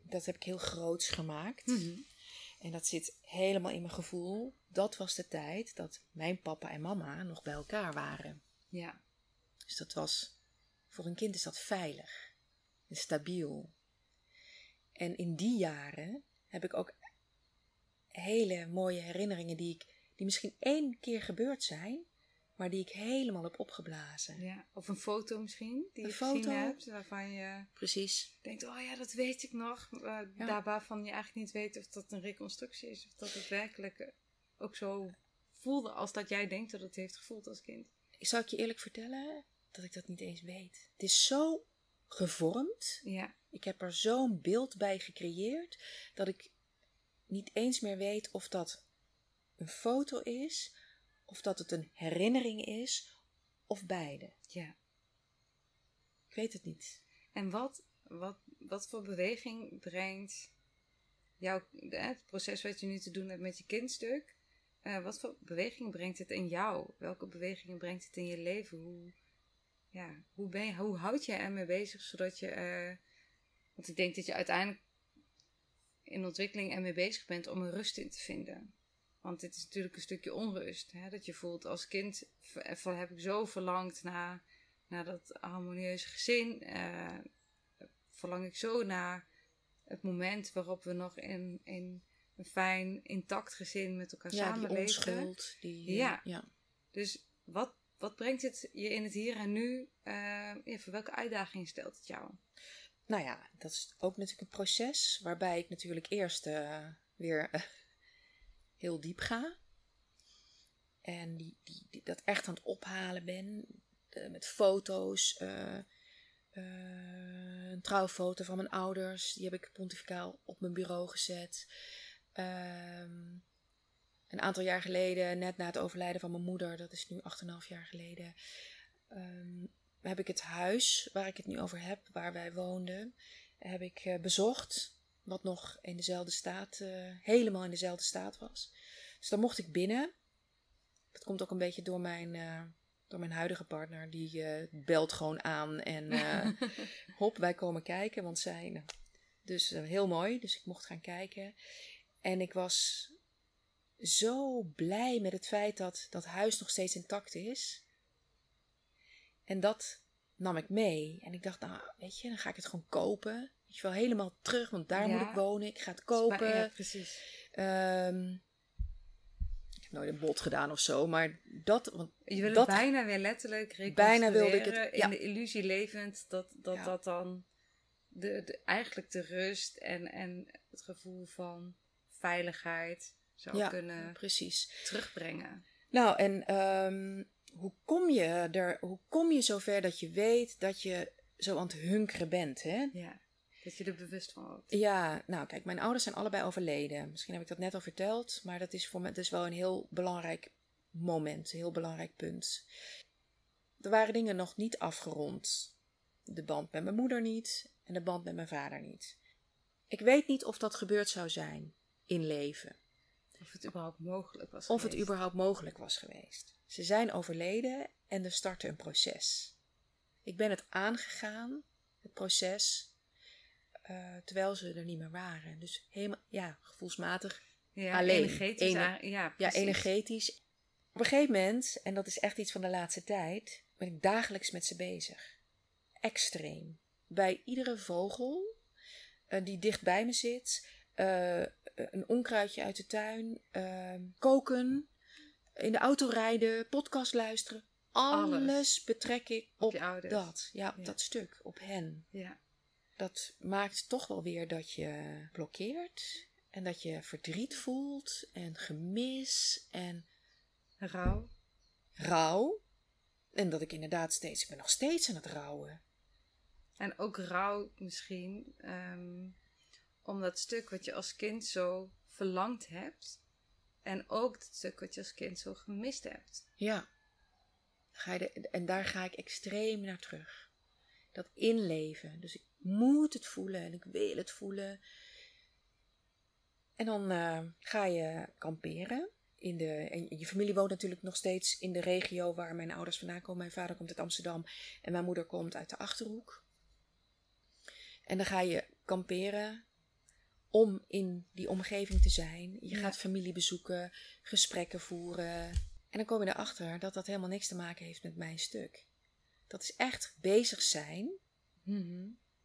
B: Dat heb ik heel groots gemaakt.
A: Mhm.
B: En dat zit helemaal in mijn gevoel. Dat was de tijd dat mijn papa en mama nog bij elkaar waren.
A: Ja,
B: Dus dat was, voor een kind is dat veilig en stabiel. En in die jaren heb ik ook hele mooie herinneringen die, ik, die misschien één keer gebeurd zijn, maar die ik helemaal heb opgeblazen.
A: ja. Of een foto misschien, die
B: Een
A: je gezien
B: foto.
A: hebt, waarvan je
B: Precies.
A: denkt, oh ja, dat weet ik nog.
B: Ja.
A: Daar waarvan je eigenlijk niet weet of dat een reconstructie is, of dat het werkelijk eh, ook zo voelde als dat jij denkt dat het heeft gevoeld als kind.
B: Zal ik je eerlijk vertellen dat ik dat niet eens weet? Het is zo gevormd
A: Ja,
B: Ik heb er zo'n beeld bij gecreëerd dat ik niet eens meer weet of dat een foto is of dat het een herinnering is, of beide.
A: Ja.
B: Ik weet het niet.
A: En wat, wat, wat voor beweging brengt jouw, het proces wat je nu te doen hebt met je kindstuk, uh, wat voor beweging brengt het in jou? Welke bewegingen brengt het in je leven? Hoe, ja, hoe, ben je, hoe houd je ermee bezig zodat je. Uh, want ik denk dat je uiteindelijk in ontwikkeling ermee bezig bent om er rust in te vinden. Want dit is natuurlijk een stukje onrust. Hè? Dat je voelt als kind van, heb ik zo verlangd naar, naar dat harmonieuze gezin. Uh, verlang ik zo naar het moment waarop we nog in, in een fijn, intact gezin met elkaar
B: ja,
A: samenleven.
B: Die onschuld. Die,
A: ja.
B: ja.
A: Dus wat, wat brengt het je in het hier en nu? Uh, ja, voor welke uitdaging stelt het jou?
B: Nou ja, dat is ook natuurlijk een proces waarbij ik natuurlijk eerst uh, weer uh, heel diep ga. En die, die, dat echt aan het ophalen ben. met foto's. een trouwfoto van mijn ouders. Die heb ik pontificaal op mijn bureau gezet. Um, een aantal jaar geleden, net na het overlijden van mijn moeder, dat is nu 8,5 jaar geleden, um, heb ik het huis waar ik het nu over heb, waar wij woonden, heb ik uh, bezocht. Wat nog in dezelfde staat, uh, helemaal in dezelfde staat was. Dus dan mocht ik binnen. Dat komt ook een beetje door mijn, uh, door mijn huidige partner. Die belt gewoon aan en hop, wij komen kijken. Want zij, nou, dus heel mooi. Dus ik mocht gaan kijken. En ik was zo blij met het feit dat dat huis nog steeds intact is. En dat nam ik mee. En ik dacht, nou, weet je, dan ga ik het gewoon kopen. Weet je wel, helemaal terug, want daar
A: Ja.
B: moet ik wonen. Ik ga het kopen.
A: Ja, precies.
B: Ehm, ik heb nooit een bod gedaan of zo, maar dat... Want
A: Je wil het bijna weer letterlijk
B: Bijna wilde ik het- ja.
A: in de illusie levend dat dat, dat dan de, de, eigenlijk de rust en, en het gevoel van veiligheid zou
B: Ja.
A: kunnen
B: Precies.
A: terugbrengen.
B: Nou, en ehm, hoe, kom je er, hoe kom je zover dat je weet dat je zo aan het hunkeren bent, hè?
A: Ja, dat je er bewust van wordt.
B: Ja, nou kijk, mijn ouders zijn allebei overleden. Misschien heb ik dat net al verteld, maar dat is voor me dus wel een heel belangrijk moment, een heel belangrijk punt. Er waren dingen nog niet afgerond. De band met mijn moeder niet en de band met mijn vader niet. Ik weet niet of dat gebeurd zou zijn in leven.
A: Of het überhaupt mogelijk was
B: Of het überhaupt mogelijk was geweest. Ze zijn overleden en er startte een proces. Ik ben het aangegaan, het proces, eh, terwijl ze er niet meer waren. Dus helemaal, ja, gevoelsmatig,
A: ja,
B: alleen.
A: energetisch. Ja,
B: ja, energetisch. Op een gegeven moment, en dat is echt iets van de laatste tijd, ben ik dagelijks met ze bezig. Extreem. Bij iedere vogel eh, die dicht bij me zit, eh, een onkruidje uit de tuin, eh, koken, in de auto rijden, podcast luisteren. Alles,
A: Alles.
B: betrek ik
A: Op
B: dat. Ja, op
A: Ja.
B: dat stuk, op hen.
A: Ja.
B: Dat maakt toch wel weer dat je blokkeert. En dat je verdriet voelt en gemis en
A: Rouw.
B: rouw. En dat ik inderdaad steeds, ik ben nog steeds aan het rouwen.
A: En ook rouw misschien. ehm, om dat stuk wat je als kind zo verlangd hebt. En ook het stuk wat je als kind zo gemist hebt.
B: Ja. Ga je de- en daar ga ik extreem naar terug. Dat inleven. Dus ik moet het voelen en ik wil het voelen. En dan eh, ga je kamperen. In de, en je familie woont natuurlijk nog steeds in de regio waar mijn ouders vandaan komen. Mijn vader komt uit Amsterdam en mijn moeder komt uit de Achterhoek. En dan ga je kamperen om in die omgeving te zijn. Je
A: Ja.
B: gaat familie bezoeken, gesprekken voeren. En dan kom je erachter dat dat helemaal niks te maken heeft met mijn stuk. Dat is echt bezig zijn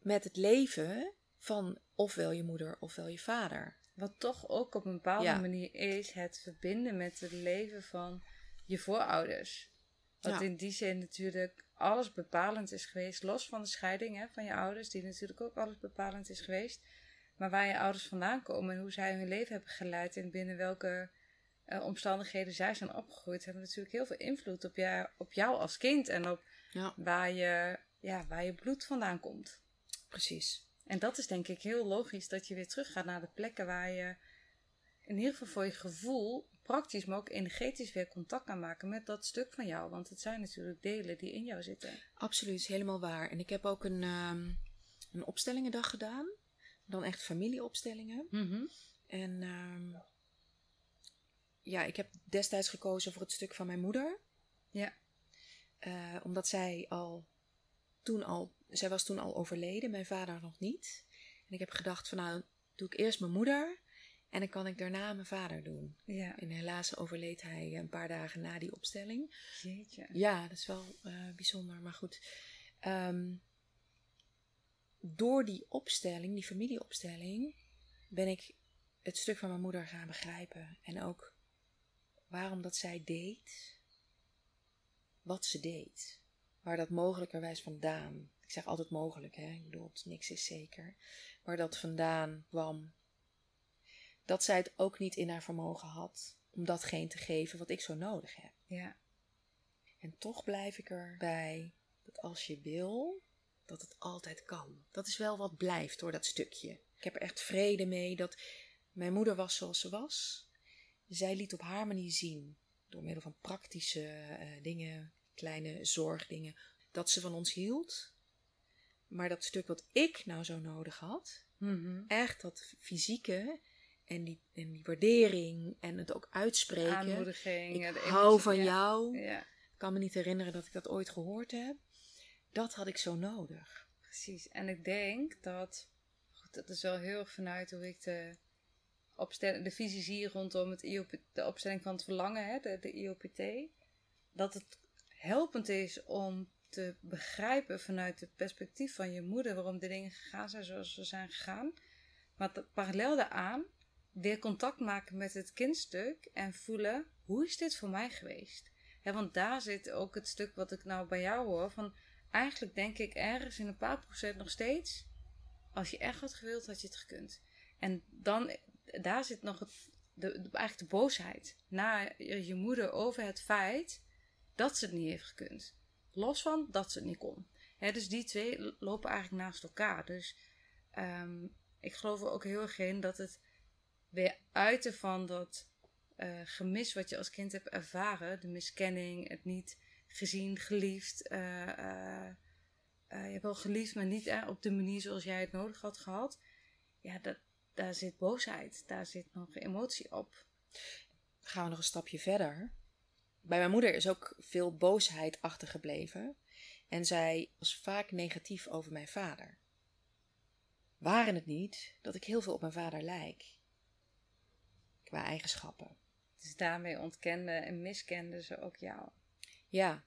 B: met het leven van ofwel je moeder ofwel je vader.
A: Wat toch ook op een bepaalde
B: Ja.
A: manier is het verbinden met het leven van je voorouders. Wat
B: Ja.
A: in die zin natuurlijk alles bepalend is geweest. Los van de scheiding hè, van je ouders, die natuurlijk ook alles bepalend is geweest. Maar waar je ouders vandaan komen en hoe zij hun leven hebben geleid en binnen welke eh, omstandigheden zij zijn opgegroeid, hebben natuurlijk heel veel invloed op, jou, op jou als kind en op
B: Ja,
A: waar je, ja, waar je bloed vandaan komt.
B: precies.
A: En dat is denk ik heel logisch dat je weer teruggaat naar de plekken waar je in ieder geval voor je gevoel praktisch, maar ook energetisch weer contact kan maken met dat stuk van jou. Want het zijn natuurlijk delen die in jou zitten.
B: Absoluut, helemaal waar. En ik heb ook een, um, een opstellingendag gedaan. Dan echt familieopstellingen.
A: Mhm.
B: En um, ja, ik heb destijds gekozen voor het stuk van mijn moeder.
A: Ja.
B: Uh, omdat zij al toen al, zij was toen al overleden, mijn vader nog niet. En ik heb gedacht van nou, doe ik eerst mijn moeder en dan kan ik daarna mijn vader doen.
A: Ja.
B: En helaas overleed hij een paar dagen na die opstelling.
A: Jeetje.
B: Ja, dat is wel uh, bijzonder, maar goed. Um, door die opstelling, die familieopstelling, ben ik het stuk van mijn moeder gaan begrijpen. En ook waarom dat zij deed, wat ze deed. Waar dat mogelijkerwijs vandaan, ik zeg altijd mogelijk, hè, ik bedoel, niks is zeker, waar dat vandaan kwam. Dat zij het ook niet in haar vermogen had om datgene te geven wat ik zo nodig heb.
A: Ja.
B: En toch blijf ik erbij dat als je wil, dat het altijd kan. Dat is wel wat blijft hoor, dat stukje. Ik heb er echt vrede mee dat mijn moeder was zoals ze was. Zij liet op haar manier zien, door middel van praktische uh, dingen, kleine zorgdingen, dat ze van ons hield. Maar dat stuk wat ik nou zo nodig had,
A: Mm
B: echt dat fysieke en die, en die waardering en het ook uitspreken.
A: Aanmoediging.
B: Ik hou van jou.
A: Ja,
B: Ik kan me niet herinneren dat ik dat ooit gehoord heb. Dat had ik zo nodig.
A: precies. En ik denk dat, goed, dat is wel heel erg vanuit hoe ik de, opstel, de visie zie rondom het IOP, de opstelling van het verlangen, hè, de, de IOPT. Dat het helpend is om te begrijpen vanuit het perspectief van je moeder waarom de dingen gegaan zijn zoals ze zijn gegaan. Maar parallel daaraan weer contact maken met het kindstuk en voelen hoe is dit voor mij geweest. Want daar zit ook het stuk wat ik nou bij jou hoor. Van eigenlijk denk ik ergens in een paar procent nog steeds. Als je echt had gewild, had je het gekund. En dan, daar zit nog het, de, eigenlijk de boosheid naar je moeder over het feit dat ze het niet heeft gekund. Los van dat ze het niet kon. Dus die twee lopen eigenlijk naast elkaar. Dus ehm, ik geloof er ook heel erg in dat het weer uiten van dat eh, gemis wat je als kind hebt ervaren, de miskenning, het niet gezien, geliefd. eh, eh, eh, je hebt wel geliefd, maar niet op de manier zoals jij het nodig had gehad. Ja, dat, daar zit boosheid, daar zit nog emotie op.
B: gaan we nog een stapje verder. Bij mijn moeder is ook veel boosheid achtergebleven. En zij was vaak negatief over mijn vader. Waren het niet dat ik heel veel op mijn vader lijk? Qua eigenschappen.
A: Dus daarmee ontkende en miskende ze ook jou.
B: Ja.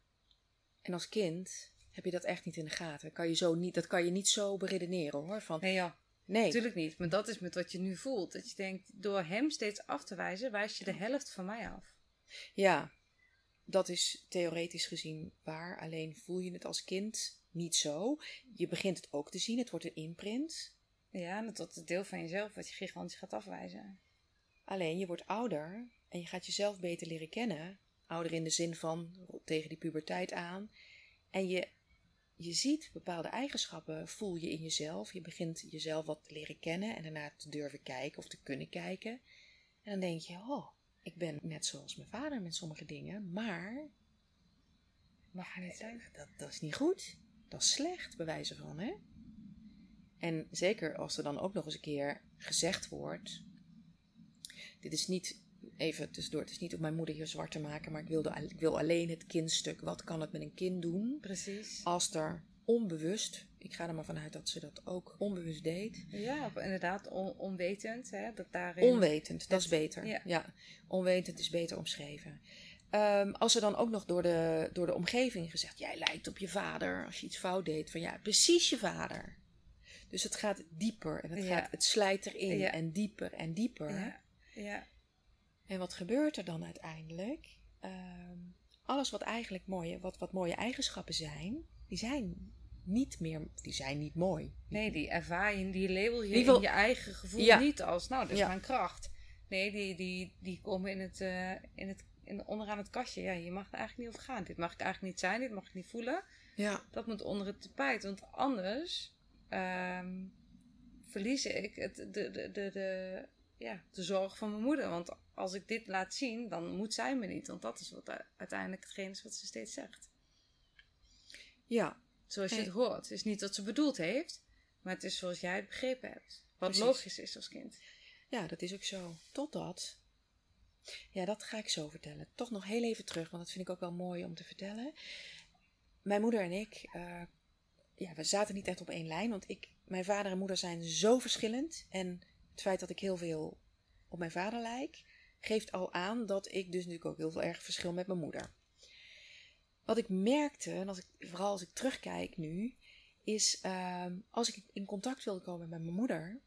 B: En als kind heb je dat echt niet in de gaten. Kan je zo niet, dat kan je niet zo beredeneren hoor. Van,
A: Nee, ja,
B: nee,
A: natuurlijk niet. Maar dat is met wat je nu voelt. Dat je denkt, door hem steeds af te wijzen, wijs je de helft van mij af.
B: Ja, dat is theoretisch gezien waar. Alleen voel je het als kind niet zo. Je begint het ook te zien. Het wordt een imprint.
A: Ja, en dat is het deel van jezelf wat je gigantisch gaat afwijzen.
B: Alleen je wordt ouder en je gaat jezelf beter leren kennen. Ouder in de zin van tegen die puberteit aan. En je, je ziet bepaalde eigenschappen, voel je in jezelf. Je begint jezelf wat te leren kennen en daarna te durven kijken of te kunnen kijken. En dan denk je, oh, ik ben net zoals mijn vader met sommige dingen, maar
A: Mag niet zijn.
B: dat, dat is niet goed. Dat is slecht, bij wijze van, hè? En zeker als er dan ook nog eens een keer gezegd wordt... Dit is niet, even tussendoor, het is niet om mijn moeder hier zwart te maken... maar ik, wilde, ik wil alleen het kindstuk. Wat kan het met een kind doen
A: Precies.
B: als er onbewust... Ik ga er maar vanuit dat ze dat ook onbewust deed.
A: Ja, inderdaad on- onwetend. Hè, dat daarin...
B: Onwetend, dat is beter.
A: ja.
B: Ja. onwetend is beter omschreven. Ehm, als er dan ook nog door de, door de omgeving gezegd, jij lijkt op je vader als je iets fout deed, van ja, precies je vader. Dus het gaat dieper en het,
A: Ja.
B: gaat, het slijt erin
A: Ja.
B: en dieper en dieper.
A: Ja, ja,
B: En wat gebeurt er dan uiteindelijk? Ehm, alles wat eigenlijk mooie, wat, wat mooie eigenschappen zijn, die zijn niet meer, die zijn niet mooi.
A: nee, die ervaar je, die label je
B: wil-
A: in je eigen gevoel
B: Ja.
A: niet als, nou, dat is
B: Ja.
A: mijn kracht. Nee, die, die, die komen in het, eh, in het, in, onderaan het kastje. Ja, je mag er eigenlijk niet over gaan. Dit mag ik eigenlijk niet zijn, dit mag ik niet voelen.
B: Ja,
A: Dat moet onder het tapijt, want anders ehm, verlies ik het, de, de, de, de, ja, de zorg van mijn moeder. Want als ik dit laat zien, dan moet zij me niet. Want dat is wat uiteindelijk hetgeen is wat ze steeds zegt.
B: Ja,
A: Zoals je
B: Nee.
A: het hoort. Het is niet wat ze bedoeld heeft, maar het is zoals jij het begrepen hebt. Wat
B: Precies.
A: logisch is als kind.
B: ja, dat is ook zo. Totdat. Ja, dat ga ik zo vertellen. Toch nog heel even terug, want dat vind ik ook wel mooi om te vertellen. Mijn moeder en ik, eh, ja, we zaten niet echt op één lijn. Want ik, mijn vader en moeder zijn zo verschillend. En het feit dat ik heel veel op mijn vader lijk, geeft al aan dat ik dus natuurlijk ook heel veel erg verschil met mijn moeder. Wat ik merkte, en als ik, vooral als ik terugkijk nu, is ehm, als ik in contact wilde komen met mijn moeder,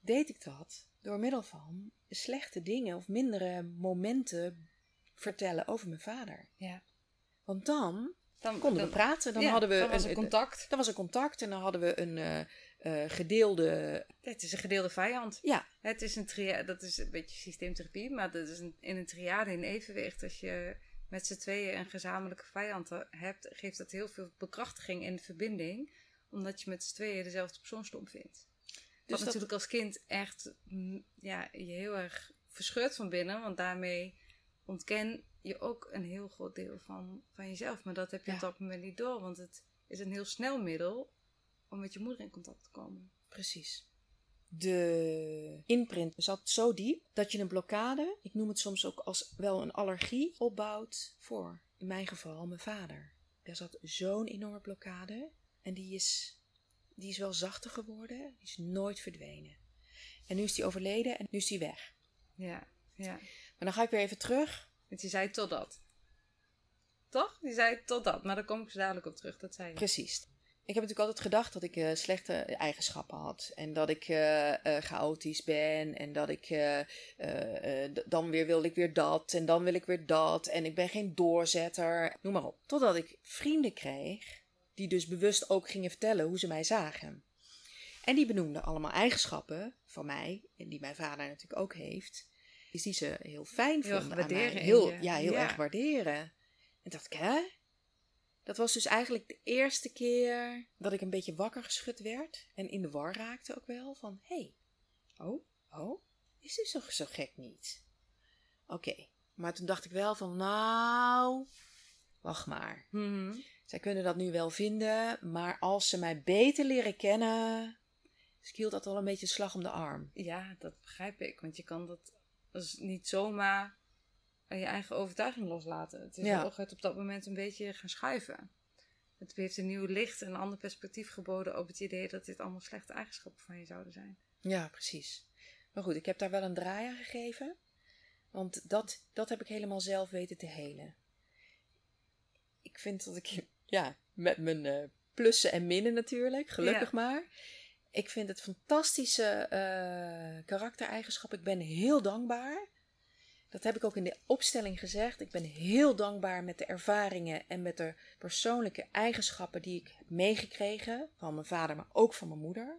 B: deed ik dat door middel van slechte dingen of mindere momenten vertellen over mijn vader.
A: Ja.
B: Want dan
A: Dan
B: konden
A: dan,
B: we praten, dan
A: ja,
B: hadden we
A: dan was
B: een,
A: contact.
B: dan was er contact en dan hadden we een eh, gedeelde.
A: Het is een gedeelde vijand.
B: Ja,
A: Het is een tria dat is een beetje systeemtherapie, maar dat is een, in een triade in evenwicht. Als je met z'n tweeën een gezamenlijke vijand hebt, geeft dat heel veel bekrachtiging in de verbinding, omdat je met z'n tweeën dezelfde persoon stom vindt.
B: Dus
A: Wat
B: dat-
A: natuurlijk als kind echt mm, ja, je heel erg verscheurt van binnen, want daarmee ontken je ook een heel groot deel van, van jezelf. Maar dat heb je
B: Ja.
A: op dat moment niet door, want het is een heel snel middel om met je moeder in contact te komen.
B: precies. De imprint zat zo diep dat je een blokkade, ik noem het soms ook als wel een allergie, opbouwt voor, in mijn geval, mijn vader. Daar zat zo'n enorme blokkade en die is, die is wel zachter geworden, die is nooit verdwenen. En nu is die overleden en nu is die weg.
A: Ja, ja.
B: Maar dan ga ik weer even terug.
A: Want je zei totdat. Toch? Die zei totdat. Maar daar kom ik zo dadelijk op terug. Dat zei je.
B: Precies. Ik heb natuurlijk altijd gedacht dat ik eh, slechte eigenschappen had. En dat ik eh, eh, chaotisch ben. En dat ik dan weer wil ik weer dat. En dan wil ik weer dat. En ik ben geen doorzetter. Noem maar op. Totdat ik vrienden kreeg. Die dus bewust ook gingen vertellen hoe ze mij zagen. En die benoemden allemaal eigenschappen van mij. En die mijn vader natuurlijk ook heeft. Is die ze heel fijn
A: Heel erg
B: vonden aan mij.
A: waarderen
B: Heel, ja, heel
A: Ja.
B: erg waarderen. En dacht ik, hè? Dat was dus eigenlijk de eerste keer dat ik een beetje wakker geschud werd. En in de war raakte ook wel. Van, hé, hey, oh, oh, is dit zo, zo gek niet? Oké, maar toen dacht ik wel van, nou, wacht maar.
A: Mhm.
B: Zij kunnen dat nu wel vinden, maar als ze mij beter leren kennen... Dus ik hield dat wel een beetje slag om de arm.
A: Ja, dat begrijp ik. Want je kan dat dus niet zomaar je eigen overtuiging loslaten. Het is
B: Ja.
A: het op dat moment een beetje gaan schuiven. Het heeft een nieuw licht en een ander perspectief geboden op het idee dat dit allemaal slechte eigenschappen van je zouden zijn.
B: Ja, precies. Maar goed, ik heb daar wel een draai aan gegeven. Want dat, dat heb ik helemaal zelf weten te helen. Ik vind dat ik, ja, met mijn eh, plussen en minnen natuurlijk, gelukkig
A: Ja.
B: maar. Ik vind het fantastische eh, karaktereigenschap. Ik ben heel dankbaar. Dat heb ik ook in de opstelling gezegd. Ik ben heel dankbaar met de ervaringen en met de persoonlijke eigenschappen die ik heb meegekregen. Van mijn vader, maar ook van mijn moeder.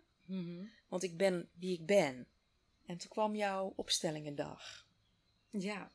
B: Want ik ben wie ik ben. En toen kwam jouw opstellingendag.
A: Ja,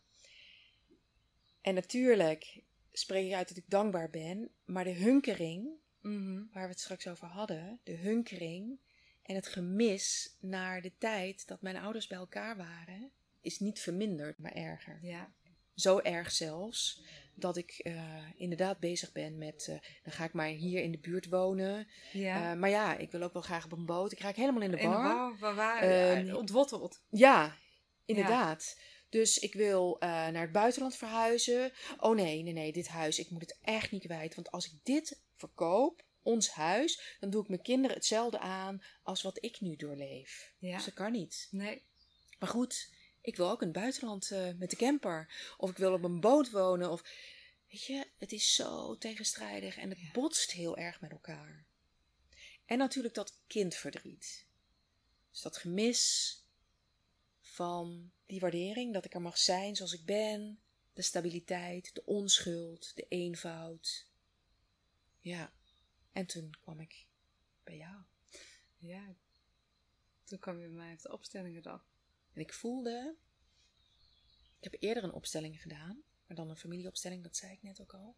B: En natuurlijk spreek ik uit dat ik dankbaar ben. Maar de hunkering,
A: Mhm.
B: waar we het straks over hadden. De hunkering en het gemis naar de tijd dat mijn ouders bij elkaar waren. Is niet verminderd, maar erger.
A: ja,
B: Zo erg zelfs dat ik eh, inderdaad bezig ben met. eh, dan ga ik maar hier in de buurt wonen.
A: ja.
B: Eh, maar ja, ik wil ook wel graag op een boot. Ik raak helemaal in de
A: in de
B: war.
A: war, waar, waar, ja, ontworteld.
B: Ja, inderdaad. Dus ik wil naar het buitenland verhuizen. Oh nee, nee, nee, dit huis, ik moet het echt niet kwijt. Want als ik dit verkoop, ons huis, dan doe ik mijn kinderen hetzelfde aan als wat ik nu doorleef.
A: Ja.
B: Dus dat kan niet.
A: Nee,
B: Maar goed, ik wil ook in het buitenland eh, met de camper. Of ik wil op een boot wonen. Of, weet je, het is zo tegenstrijdig en het
A: Ja.
B: botst heel erg met elkaar. En natuurlijk dat kindverdriet. Dus dat gemis van die waardering, dat ik er mag zijn zoals ik ben. De stabiliteit, de onschuld, de eenvoud. Ja, en toen kwam ik bij jou.
A: ja. Toen kwam je bij mij op de opstellingendag.
B: En ik voelde. Ik heb eerder een opstelling gedaan, maar dan een familieopstelling, dat zei ik net ook al.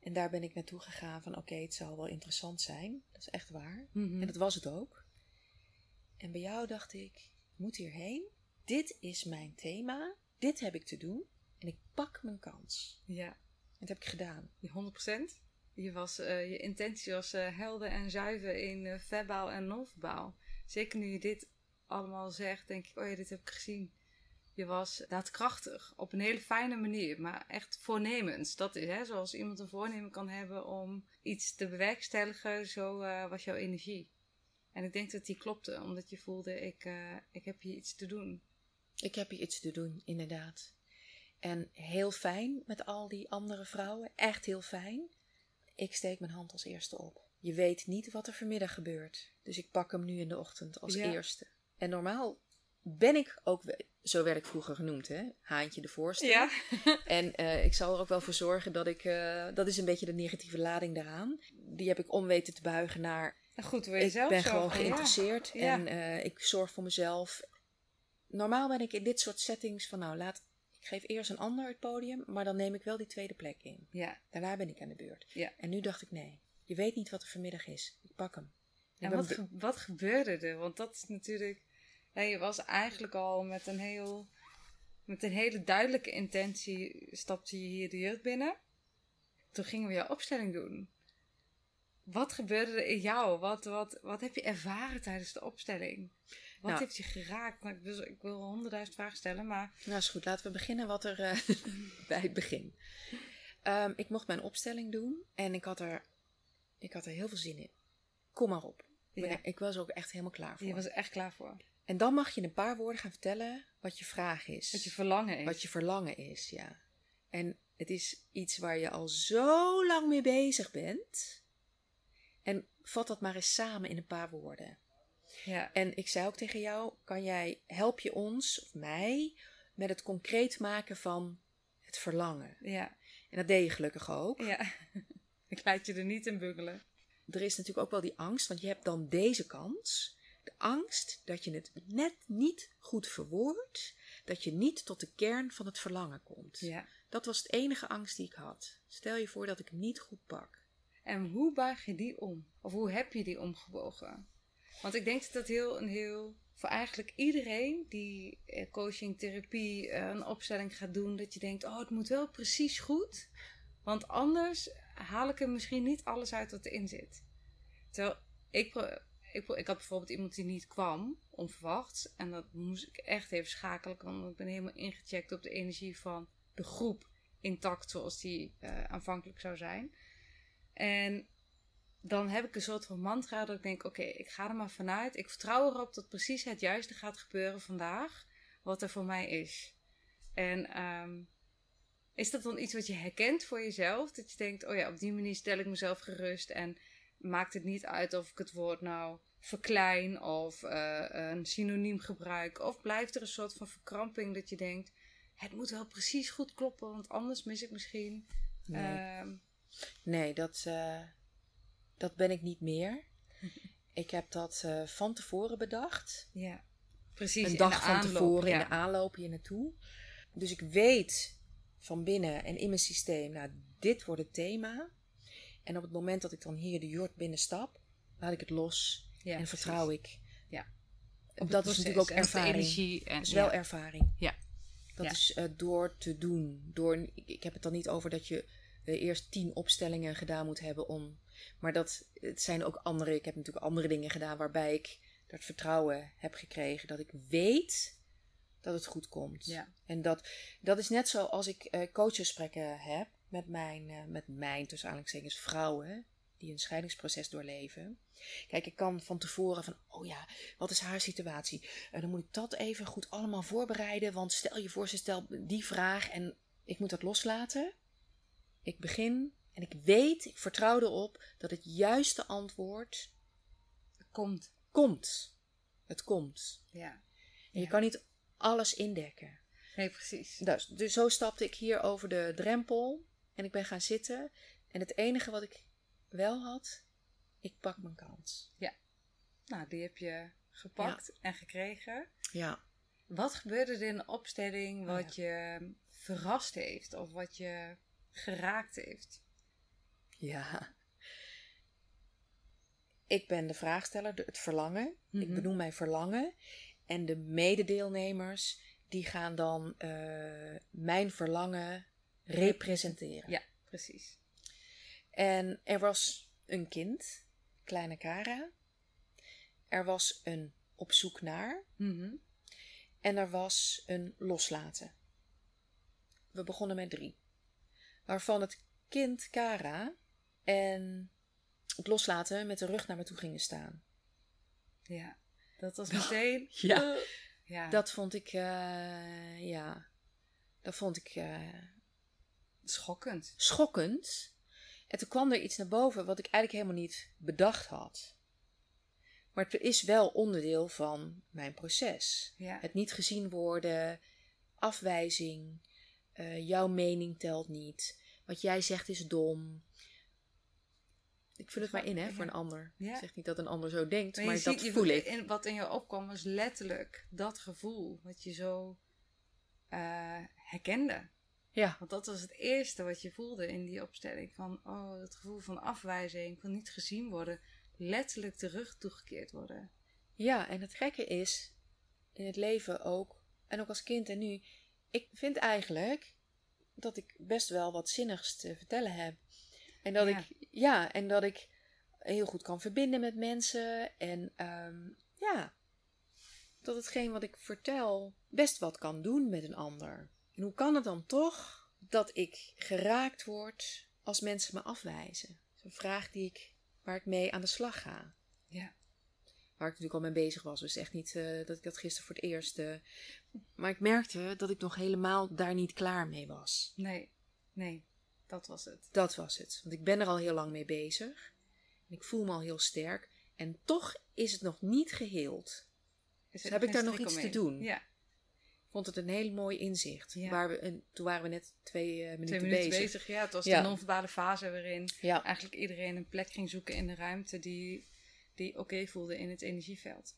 B: En daar ben ik naartoe gegaan van: oké, het zal wel interessant zijn. Dat is echt waar.
A: Mhm.
B: En dat was het ook. En bij jou dacht ik: ik moet hierheen. dit is mijn thema, dit heb ik te doen en ik pak mijn kans.
A: Ja.
B: En dat heb ik gedaan.
A: Die 100%. Je, was, eh, je intentie was eh, helder en zuiver in uh, verbaal en non-verbaal. Zeker nu je dit allemaal zegt, denk ik, oh ja, dit heb ik gezien. Je was daadkrachtig, op een hele fijne manier, maar echt voornemens. Dat is hè, zoals iemand een voornemen kan hebben om iets te bewerkstelligen, zo was jouw energie. En ik denk dat die klopte, omdat je voelde, ik, ik heb hier iets te doen.
B: Ik heb hier iets te doen, inderdaad. En heel fijn met al die andere vrouwen, echt heel fijn. Ik steek mijn hand als eerste op. Je weet niet wat er vanmiddag gebeurt. Dus ik pak hem nu in de ochtend als eerste. En normaal ben ik ook, zo werd ik vroeger genoemd, hè? Haantje de voorste.
A: Ja.
B: en uh, ik zal er ook wel voor zorgen dat ik, uh, dat is een beetje de negatieve lading daaraan. Die heb ik om weten te buigen naar.
A: Goed, wil je
B: ik
A: zelf
B: ben gewoon geïnteresseerd
A: ja.
B: en uh, ik zorg voor mezelf. Normaal ben ik in dit soort settings van, nou, laat ik geef eerst een ander het podium, maar dan neem ik wel die tweede plek in.
A: Ja.
B: Daarna ben ik aan de beurt.
A: Ja.
B: En nu dacht ik, nee, je weet niet wat er vanmiddag is. Ik pak hem.
A: En wat, ge wat gebeurde er? Want dat is natuurlijk... Ja, je was eigenlijk al met een, heel, met een hele duidelijke intentie... stapte je hier de jeugd binnen. Toen gingen we jouw opstelling doen. Wat gebeurde er in jou? Wat, wat, wat heb je ervaren tijdens de opstelling? Wat
B: Nou.
A: heeft je geraakt? Nou, ik, wil, ik wil honderdduizend vragen stellen, maar...
B: Nou is goed, laten we beginnen wat er eh, bij het begin. Ehm, ik mocht mijn opstelling doen en ik had, er, ik had er heel veel zin in. Kom maar op. Ik ben
A: Ja.
B: Ik was er ook echt helemaal klaar voor.
A: Je was er echt klaar voor.
B: En dan mag je in een paar woorden gaan vertellen wat je vraag is.
A: Wat je verlangen is.
B: Wat je verlangen is, ja. En het is iets waar je al zo lang mee bezig bent. En vat dat maar eens samen in een paar woorden.
A: Ja.
B: En ik zei ook tegen jou, kan jij, help je ons of mij met het concreet maken van het verlangen?
A: Ja.
B: En dat deed je gelukkig ook.
A: Ja. ik laat je er niet in bungelen.
B: Er is natuurlijk ook wel die angst, want je hebt dan deze kans. Angst dat je het net niet goed verwoordt, dat je niet tot de kern van het verlangen komt.
A: Ja.
B: Dat was het enige angst die ik had. Stel je voor dat ik niet goed pak.
A: En hoe buig je die om? Of hoe heb je die omgebogen? Want ik denk dat dat heel, een heel, voor eigenlijk iedereen die eh, coaching, therapie, eh, een opstelling gaat doen, dat je denkt, oh, het moet wel precies goed. Want anders haal ik er misschien niet alles uit wat erin zit. Terwijl ik, ik, ik had bijvoorbeeld iemand die niet kwam, onverwachts. En dat moest ik echt even schakelen, want ik ben helemaal ingecheckt op de energie van de groep intact zoals die eh, aanvankelijk zou zijn. En dan heb ik een soort van mantra dat ik denk: oké, ik ga er maar vanuit. Ik vertrouw erop dat precies het juiste gaat gebeuren vandaag, wat er voor mij is. En ehm, is dat dan iets wat je herkent voor jezelf? Dat je denkt: oh ja, op die manier stel ik mezelf gerust en maakt het niet uit of ik het woord nou verklein of eh, een synoniem gebruik. Of blijft er een soort van verkramping dat je denkt: het moet wel precies goed kloppen, want anders mis ik misschien.
B: Nee,
A: ehm,
B: nee dat, eh, dat ben ik niet meer. Ik heb dat eh, van tevoren bedacht.
A: Ja, precies.
B: een
A: in
B: dag
A: de
B: van
A: aanloop,
B: tevoren
A: ja.
B: in de aanloop hier naartoe. Dus ik weet van binnen en in mijn systeem, nou, dit wordt het thema. En op het moment dat ik dan hier de jord binnenstap, laat ik het los
A: Ja,
B: en
A: precies.
B: vertrouw ik.
A: Ja.
B: dat is natuurlijk ook ervaring.
A: energie en
B: Dat is wel
A: ja.
B: ervaring.
A: Ja.
B: Dat
A: Ja.
B: is eh, door te doen. Door, ik, ik heb het dan niet over dat je eh, eerst tien opstellingen gedaan moet hebben om. Maar dat het zijn ook andere. Ik heb natuurlijk andere dingen gedaan waarbij ik dat vertrouwen heb gekregen. Dat ik weet dat het goed komt.
A: Ja.
B: En dat, dat is net zo als ik eh coachgesprekken heb met mijn, eh, met mijn tussen aanhalingstekens vrouwen die een scheidingsproces doorleven. Kijk, ik kan van tevoren van, oh ja, wat is haar situatie? Eh, dan moet ik dat even goed allemaal voorbereiden. Want stel je voor, ze stelt die vraag en ik moet dat loslaten. Ik begin en ik weet, ik vertrouw erop dat het juiste antwoord
A: Komt.
B: komt. Het komt.
A: Ja.
B: En je
A: Ja.
B: kan niet alles indekken.
A: Nee, precies.
B: Dus, dus zo stapte ik hier over de drempel en ik ben gaan zitten. En het enige wat ik wel had, ik pak mijn kans.
A: Nou, die heb je gepakt en gekregen.
B: Ja.
A: Wat gebeurde er in de opstelling
B: Oh,
A: wat je verrast heeft of wat je geraakt heeft?
B: Ja. Ik ben de vraagsteller, de- het verlangen. Ik
A: Mhm.
B: benoem mijn verlangen. En de mededeelnemers, die gaan dan eh, mijn verlangen representeren.
A: Ja, precies.
B: En er was een kind, kleine Kara. Er was een op zoek naar.
A: Mhm.
B: En er was een loslaten. We begonnen met drie. Waarvan het kind Kara en het loslaten met de rug naar me toe gingen staan.
A: Ja, dat was meteen...
B: Ja.
A: ja.
B: Dat vond ik, eh, ja, dat vond ik eh,
A: schokkend.
B: schokkend. En toen kwam er iets naar boven wat ik eigenlijk helemaal niet bedacht had. Maar het is wel onderdeel van mijn proces.
A: Ja.
B: Het niet gezien worden, afwijzing, eh, jouw mening telt niet, wat jij zegt is dom. Ik vul het maar in, hè, voor een ander.
A: Ja.
B: Ik zeg niet dat een ander zo denkt, maar, dat
A: ziet-
B: voel ik.
A: in- wat in je opkwam was letterlijk dat gevoel. Wat je zo eh, herkende.
B: Ja,
A: Want dat was het eerste wat je voelde in die opstelling. Van, oh, het gevoel van afwijzing, van niet gezien worden. Letterlijk de rug toegekeerd worden.
B: ja, en het gekke is, in het leven ook, en ook als kind en nu, ik vind eigenlijk dat ik best wel wat zinnigs te vertellen heb. En dat
A: Ja.
B: ik, ja, en dat ik heel goed kan verbinden met mensen. En ehm, ja, dat hetgeen wat ik vertel best wat kan doen met een ander. En hoe kan het dan toch dat ik geraakt word als mensen me afwijzen? Dat is een vraag die ik, waar ik mee aan de slag ga.
A: Ja.
B: Waar ik natuurlijk al mee bezig was. Dus echt niet eh, dat ik dat gisteren voor het eerst. eh, maar ik merkte dat ik nog helemaal daar niet klaar mee was.
A: Nee, nee, dat was het.
B: Dat was het. Want ik ben er al heel lang mee bezig. En ik voel me al heel sterk. En toch is het nog niet geheeld. Dus heb ik daar nog iets te doen?
A: Ja,
B: vond het een heel mooi inzicht.
A: Ja.
B: Waar we toen waren we net twee eh, minuten,
A: twee minuten
B: bezig.
A: bezig. Ja, het was
B: Ja.
A: de non-verbale fase waarin
B: Ja.
A: eigenlijk iedereen een plek ging zoeken in de ruimte die, die oké voelde in het energieveld.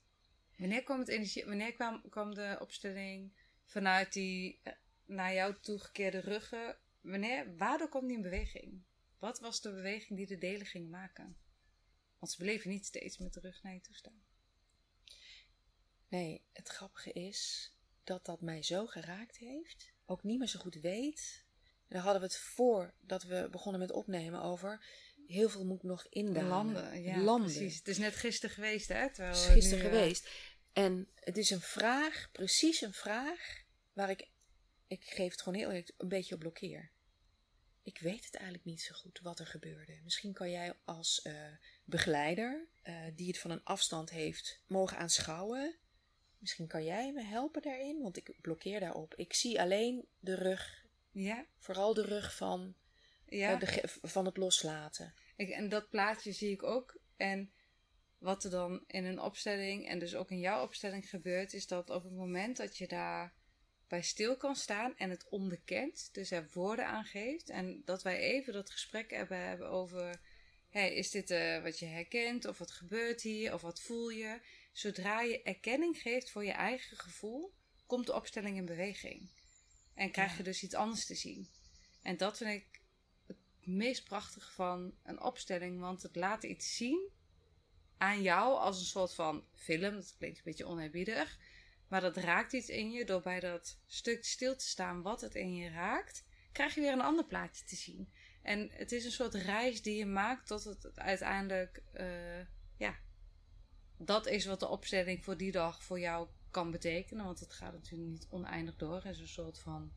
A: Wanneer kwam, het energie, wanneer kwam, kwam de opstelling vanuit die eh, naar jou toegekeerde ruggen? Wanneer, waardoor kwam die in beweging? Wat was de beweging die de delen gingen maken? Want ze bleven niet steeds met de rug naar je toe staan.
B: Nee, het grappige is dat dat mij zo geraakt heeft. Ook niet meer zo goed weet. En daar hadden we het voordat we begonnen met opnemen over. Heel veel moet ik nog indalen.
A: Landen, ja,
B: Landen.
A: precies. Het is net gisteren geweest, hè?
B: Het is gisteren
A: nu, eh,
B: geweest. En het is een vraag, precies een vraag, waar ik, ik geef het gewoon heel eerlijk, een beetje op blokkeer. Ik weet het eigenlijk niet zo goed wat er gebeurde. Misschien kan jij als eh, begeleider, eh, die het van een afstand heeft, mogen aanschouwen. Misschien kan jij me helpen daarin, want ik blokkeer daarop. Ik zie alleen de rug,
A: Ja,
B: vooral de rug van,
A: ja.
B: eh, de van het loslaten.
A: Ik, en dat plaatje zie ik ook. En wat er dan in een opstelling en dus ook in jouw opstelling gebeurt, is dat op het moment dat je daar bij stil kan staan en het onderkent, dus er woorden aan geeft, en dat wij even dat gesprek hebben, hebben over: hey, is dit eh, wat je herkent, of wat gebeurt hier, of wat voel je? Zodra je erkenning geeft voor je eigen gevoel, komt de opstelling in beweging. En krijg je dus iets anders te zien. En dat vind ik het meest prachtige van een opstelling, want het laat iets zien aan jou als een soort van film. Dat klinkt een beetje oneerbiedig, maar dat raakt iets in je door bij dat stuk stil te staan wat het in je raakt, krijg je weer een ander plaatje te zien. En het is een soort reis die je maakt tot het uiteindelijk, eh, ja, dat is wat de opstelling voor die dag voor jou kan betekenen. Want het gaat natuurlijk niet oneindig door. Het is een soort van.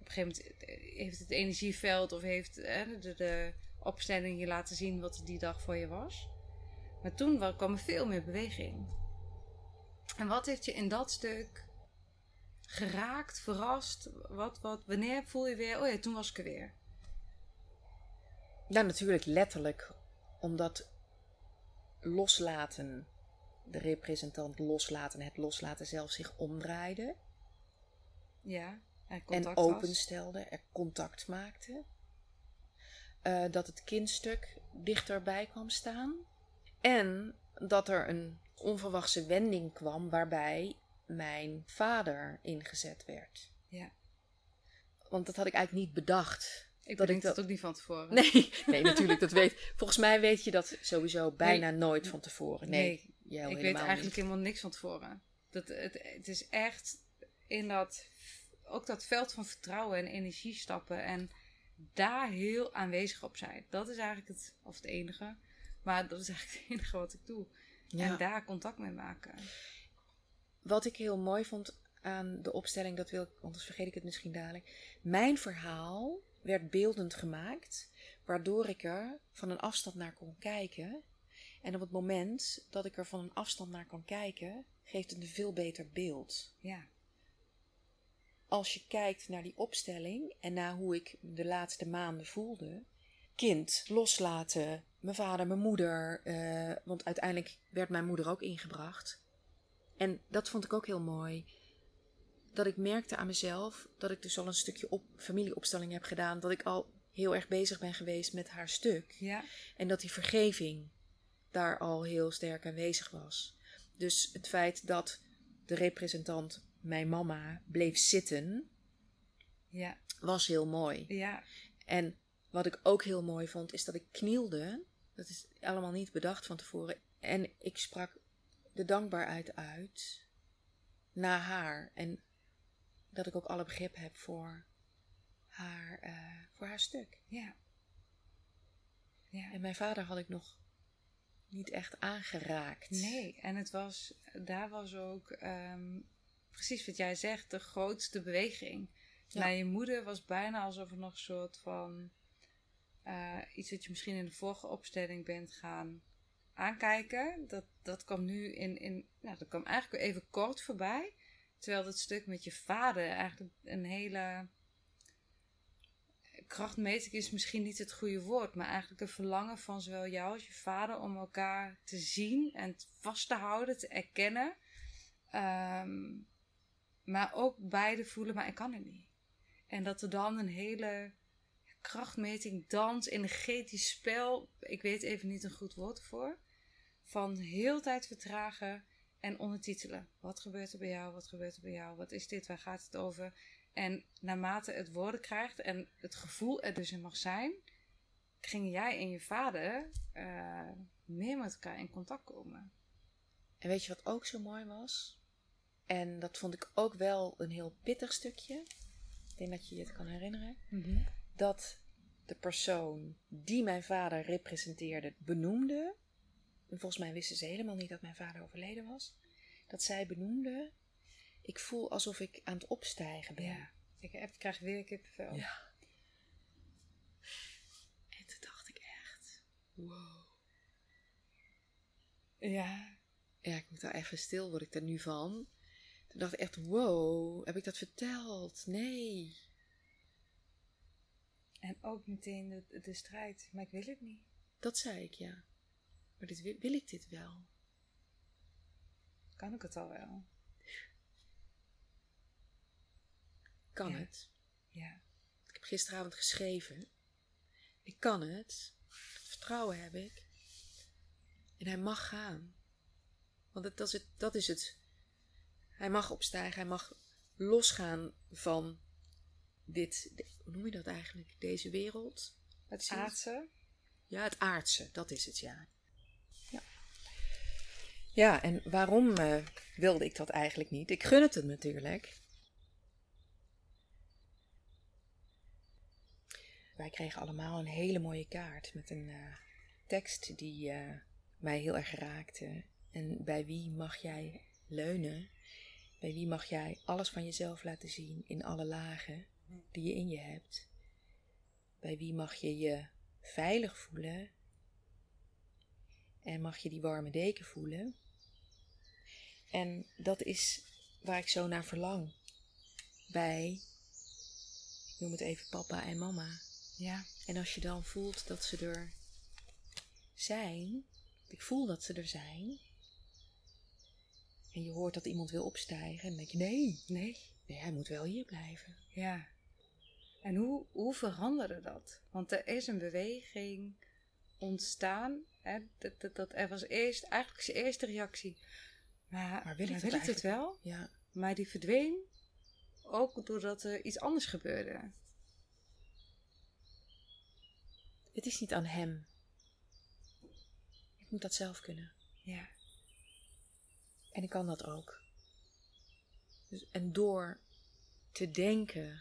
A: Op een gegeven moment heeft het energieveld of heeft eh, de, de opstelling je laten zien wat die dag voor je was. Maar toen wa- kwam er veel meer beweging. En wat heeft je in dat stuk geraakt, verrast? Wat, wat, wanneer voel je weer, oh ja, toen was ik er weer.
B: Nou, natuurlijk letterlijk, omdat loslaten, de representant loslaten, het loslaten zelf zich omdraaide
A: Ja, en
B: openstelde, er contact maakte. Eh, dat het kindstuk dichterbij kwam staan. En dat er een onverwachte wending kwam waarbij mijn vader ingezet werd.
A: Ja.
B: Want dat had ik eigenlijk niet bedacht.
A: Ik
B: Dat ik
A: dat
B: dat-
A: ook niet van tevoren.
B: Nee, nee, natuurlijk, dat weet. Volgens mij weet je dat sowieso bijna nooit van tevoren. Nee,
A: Nee,
B: jij
A: ik weet eigenlijk
B: niet.
A: helemaal niks van tevoren. Dat, het, het is echt in dat, ook dat veld van vertrouwen en energie stappen en daar heel aanwezig op zijn. Dat is eigenlijk het, of het enige, maar dat is eigenlijk het enige wat ik doe. En daar contact mee maken.
B: Wat ik heel mooi vond aan de opstelling, dat wil ik, anders vergeet ik het misschien dadelijk. Mijn verhaal werd beeldend gemaakt, waardoor ik er van een afstand naar kon kijken. En op het moment dat ik er van een afstand naar kan kijken, geeft het een veel beter beeld.
A: Ja.
B: Als je kijkt naar die opstelling en naar hoe ik de laatste maanden voelde, kind loslaten, mijn vader, mijn moeder, eh, want uiteindelijk werd mijn moeder ook ingebracht. En dat vond ik ook heel mooi. Dat ik merkte aan mezelf dat ik dus al een stukje op, familieopstelling heb gedaan. Dat ik al heel erg bezig ben geweest met haar stuk.
A: Ja.
B: En dat die vergeving daar al heel sterk aanwezig was. Dus het feit dat de representant, mijn mama, bleef zitten,
A: Ja.
B: was heel mooi.
A: Ja.
B: En wat ik ook heel mooi vond, is dat ik knielde. Dat is allemaal niet bedacht van tevoren. En ik sprak de dankbaarheid uit naar haar. En dat ik ook alle begrip heb voor haar, eh, voor haar stuk.
A: Ja. Ja.
B: En mijn vader had ik nog niet echt aangeraakt.
A: Nee, en het was, daar was ook ehm, precies wat jij zegt, de grootste beweging.
B: Ja.
A: Naar je moeder was bijna alsof er nog een soort van eh, iets wat je misschien in de vorige opstelling bent gaan aankijken. Dat, dat kwam nu in, in, nou, dat kwam eigenlijk even kort voorbij. Terwijl dat stuk met je vader eigenlijk een hele krachtmeting is misschien niet het goede woord, maar eigenlijk een verlangen van zowel jou als je vader om elkaar te zien en vast te houden, te erkennen. Ehm, maar ook beide voelen, maar ik kan het niet. En dat er dan een hele krachtmeting, dans, energetisch spel, ik weet even niet een goed woord voor, van heel tijd vertragen en ondertitelen. Wat gebeurt er bij jou? Wat gebeurt er bij jou? Wat is dit? Waar gaat het over? En naarmate het woorden krijgt en het gevoel er dus in mag zijn, gingen jij en je vader eh, meer met elkaar in contact komen.
B: En weet je wat ook zo mooi was? En dat vond ik ook wel een heel pittig stukje. Ik denk dat je je het kan herinneren. Dat de persoon die mijn vader representeerde benoemde. En volgens mij wisten ze helemaal niet dat mijn vader overleden was. Dat zij benoemde. Ik voel alsof ik aan het opstijgen ben.
A: Ja, ik, heb, krijg weer kippenvel.
B: Ja. En toen dacht ik echt, wow.
A: ja.
B: Ja, ik moet daar even stil, word ik er nu van. Toen dacht ik echt, wow, heb ik dat verteld? Nee.
A: En ook meteen de, de strijd. Maar ik wil het niet.
B: Dat zei ik, ja. Maar dit, wil, ik dit wel?
A: Kan ik het al wel?
B: Kan
A: Ja.
B: het?
A: Ja.
B: Ik heb gisteravond geschreven. Ik kan het. Vertrouwen heb ik. En hij mag gaan. Want het, dat, is het, dat is het. Hij mag opstijgen. Hij mag losgaan van dit. de- hoe noem je dat eigenlijk? Deze wereld.
A: Het aardse.
B: Ja, het aardse, dat is het. Ja, ja en waarom eh, wilde ik dat eigenlijk niet? Ik gun het hem natuurlijk. Wij kregen allemaal een hele mooie kaart met een eh, tekst die eh, mij heel erg raakte. En bij wie mag jij leunen? Bij wie mag jij alles van jezelf laten zien in alle lagen die je in je hebt? Bij wie mag je je veilig voelen? En mag je die warme deken voelen? En dat is waar ik zo naar verlang. Bij, ik noem het even papa en mama.
A: Ja.
B: En als je dan voelt dat ze er zijn, ik voel dat ze er zijn. En je hoort dat iemand wil opstijgen, dan denk je: nee,
A: Nee.
B: nee hij moet wel hier blijven.
A: Ja. En hoe, hoe veranderde dat? Want er is een beweging ontstaan. Hè? Dat, dat, dat er was eerst, eigenlijk zijn eerste reactie. Maar,
B: Maar wil ik
A: het wel?
B: Ja,
A: Maar die verdween ook doordat er iets anders gebeurde.
B: het is niet aan hem. Ik moet dat zelf kunnen.
A: Ja.
B: En ik kan dat ook. Dus, en door te denken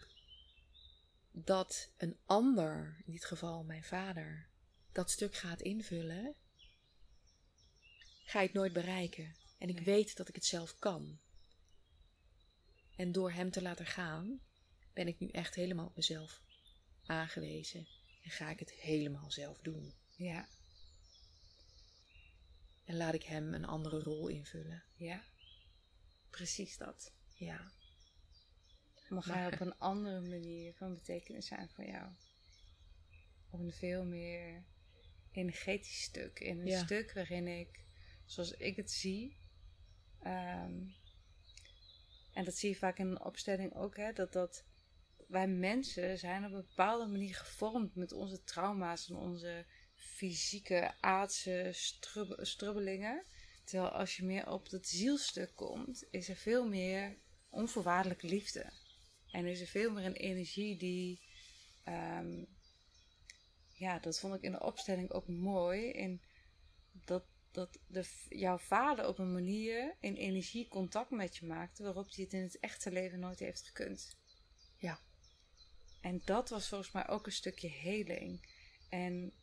B: dat een ander, in dit geval mijn vader, dat stuk gaat invullen, ga je het nooit bereiken. En ik
A: Nee.
B: weet dat ik het zelf kan. En door hem te laten gaan, ben ik nu echt helemaal op mezelf aangewezen. En ga ik het helemaal zelf doen.
A: Ja,
B: En laat ik hem een andere rol invullen.
A: ja. Precies dat.
B: Ja.
A: Mag
B: Maar-
A: hij op een andere manier van betekenis zijn voor jou? Op een veel meer energetisch stuk. In een
B: Ja.
A: stuk waarin ik, zoals ik het zie, ehm, en dat zie je vaak in een opstelling ook, hè, dat, dat wij mensen zijn op een bepaalde manier gevormd met onze trauma's en onze fysieke, aardse strub- strubbelingen. Terwijl als je meer op dat zielstuk komt, is er veel meer onvoorwaardelijke liefde. En is er veel meer een energie die. ehm, ja, dat vond ik in de opstelling ook mooi. In dat, de, jouw vader op een manier in energie contact met je maakte. waarop hij het in het echte leven nooit heeft gekund.
B: Ja.
A: En dat was volgens mij ook een stukje heling. En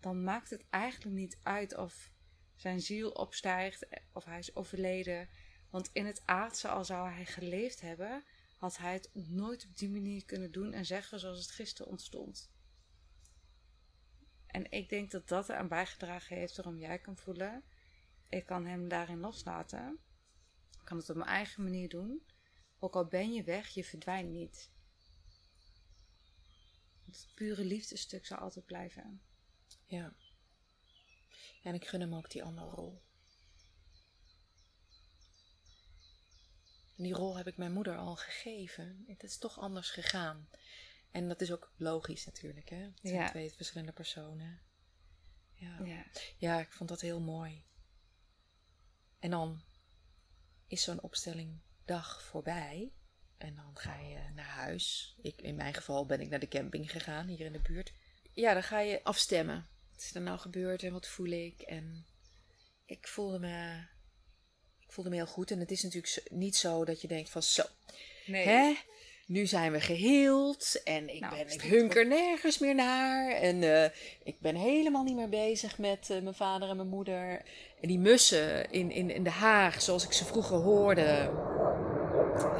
A: dan maakt het eigenlijk niet uit of zijn ziel opstijgt of hij is overleden. Want in het aardse, al zou hij geleefd hebben, had hij het nooit op die manier kunnen doen en zeggen zoals het gisteren ontstond. En ik denk dat dat eraan bijgedragen heeft waarom jij kan voelen. Ik kan hem daarin loslaten. Ik kan het op mijn eigen manier doen. Ook al ben je weg, je verdwijnt niet. Het pure liefdestuk zal altijd blijven.
B: Ja. En ik gun hem ook die andere rol. Die rol heb ik mijn moeder al gegeven. Het is toch anders gegaan. En dat is ook logisch natuurlijk, hè? Het zijn
A: Ja.
B: twee verschillende personen. Ja.
A: Ja.
B: ja, ik vond dat heel mooi. En dan is zo'n opstelling dag voorbij. En dan ga je naar huis. Ik, in mijn geval ben ik naar de camping gegaan, hier in de buurt. Ja, dan ga je afstemmen. Wat is er nou gebeurd en wat voel ik? En ik voelde me, ik voelde me heel goed. En het is natuurlijk niet zo dat je denkt van zo,
A: Nee.
B: hè? Nu zijn we geheeld en ik,
A: Nou,
B: ben, ik hunker nergens meer naar. En eh, ik ben helemaal niet meer bezig met eh, mijn vader en mijn moeder. En die mussen in, in, in de Haag, zoals ik ze vroeger hoorde.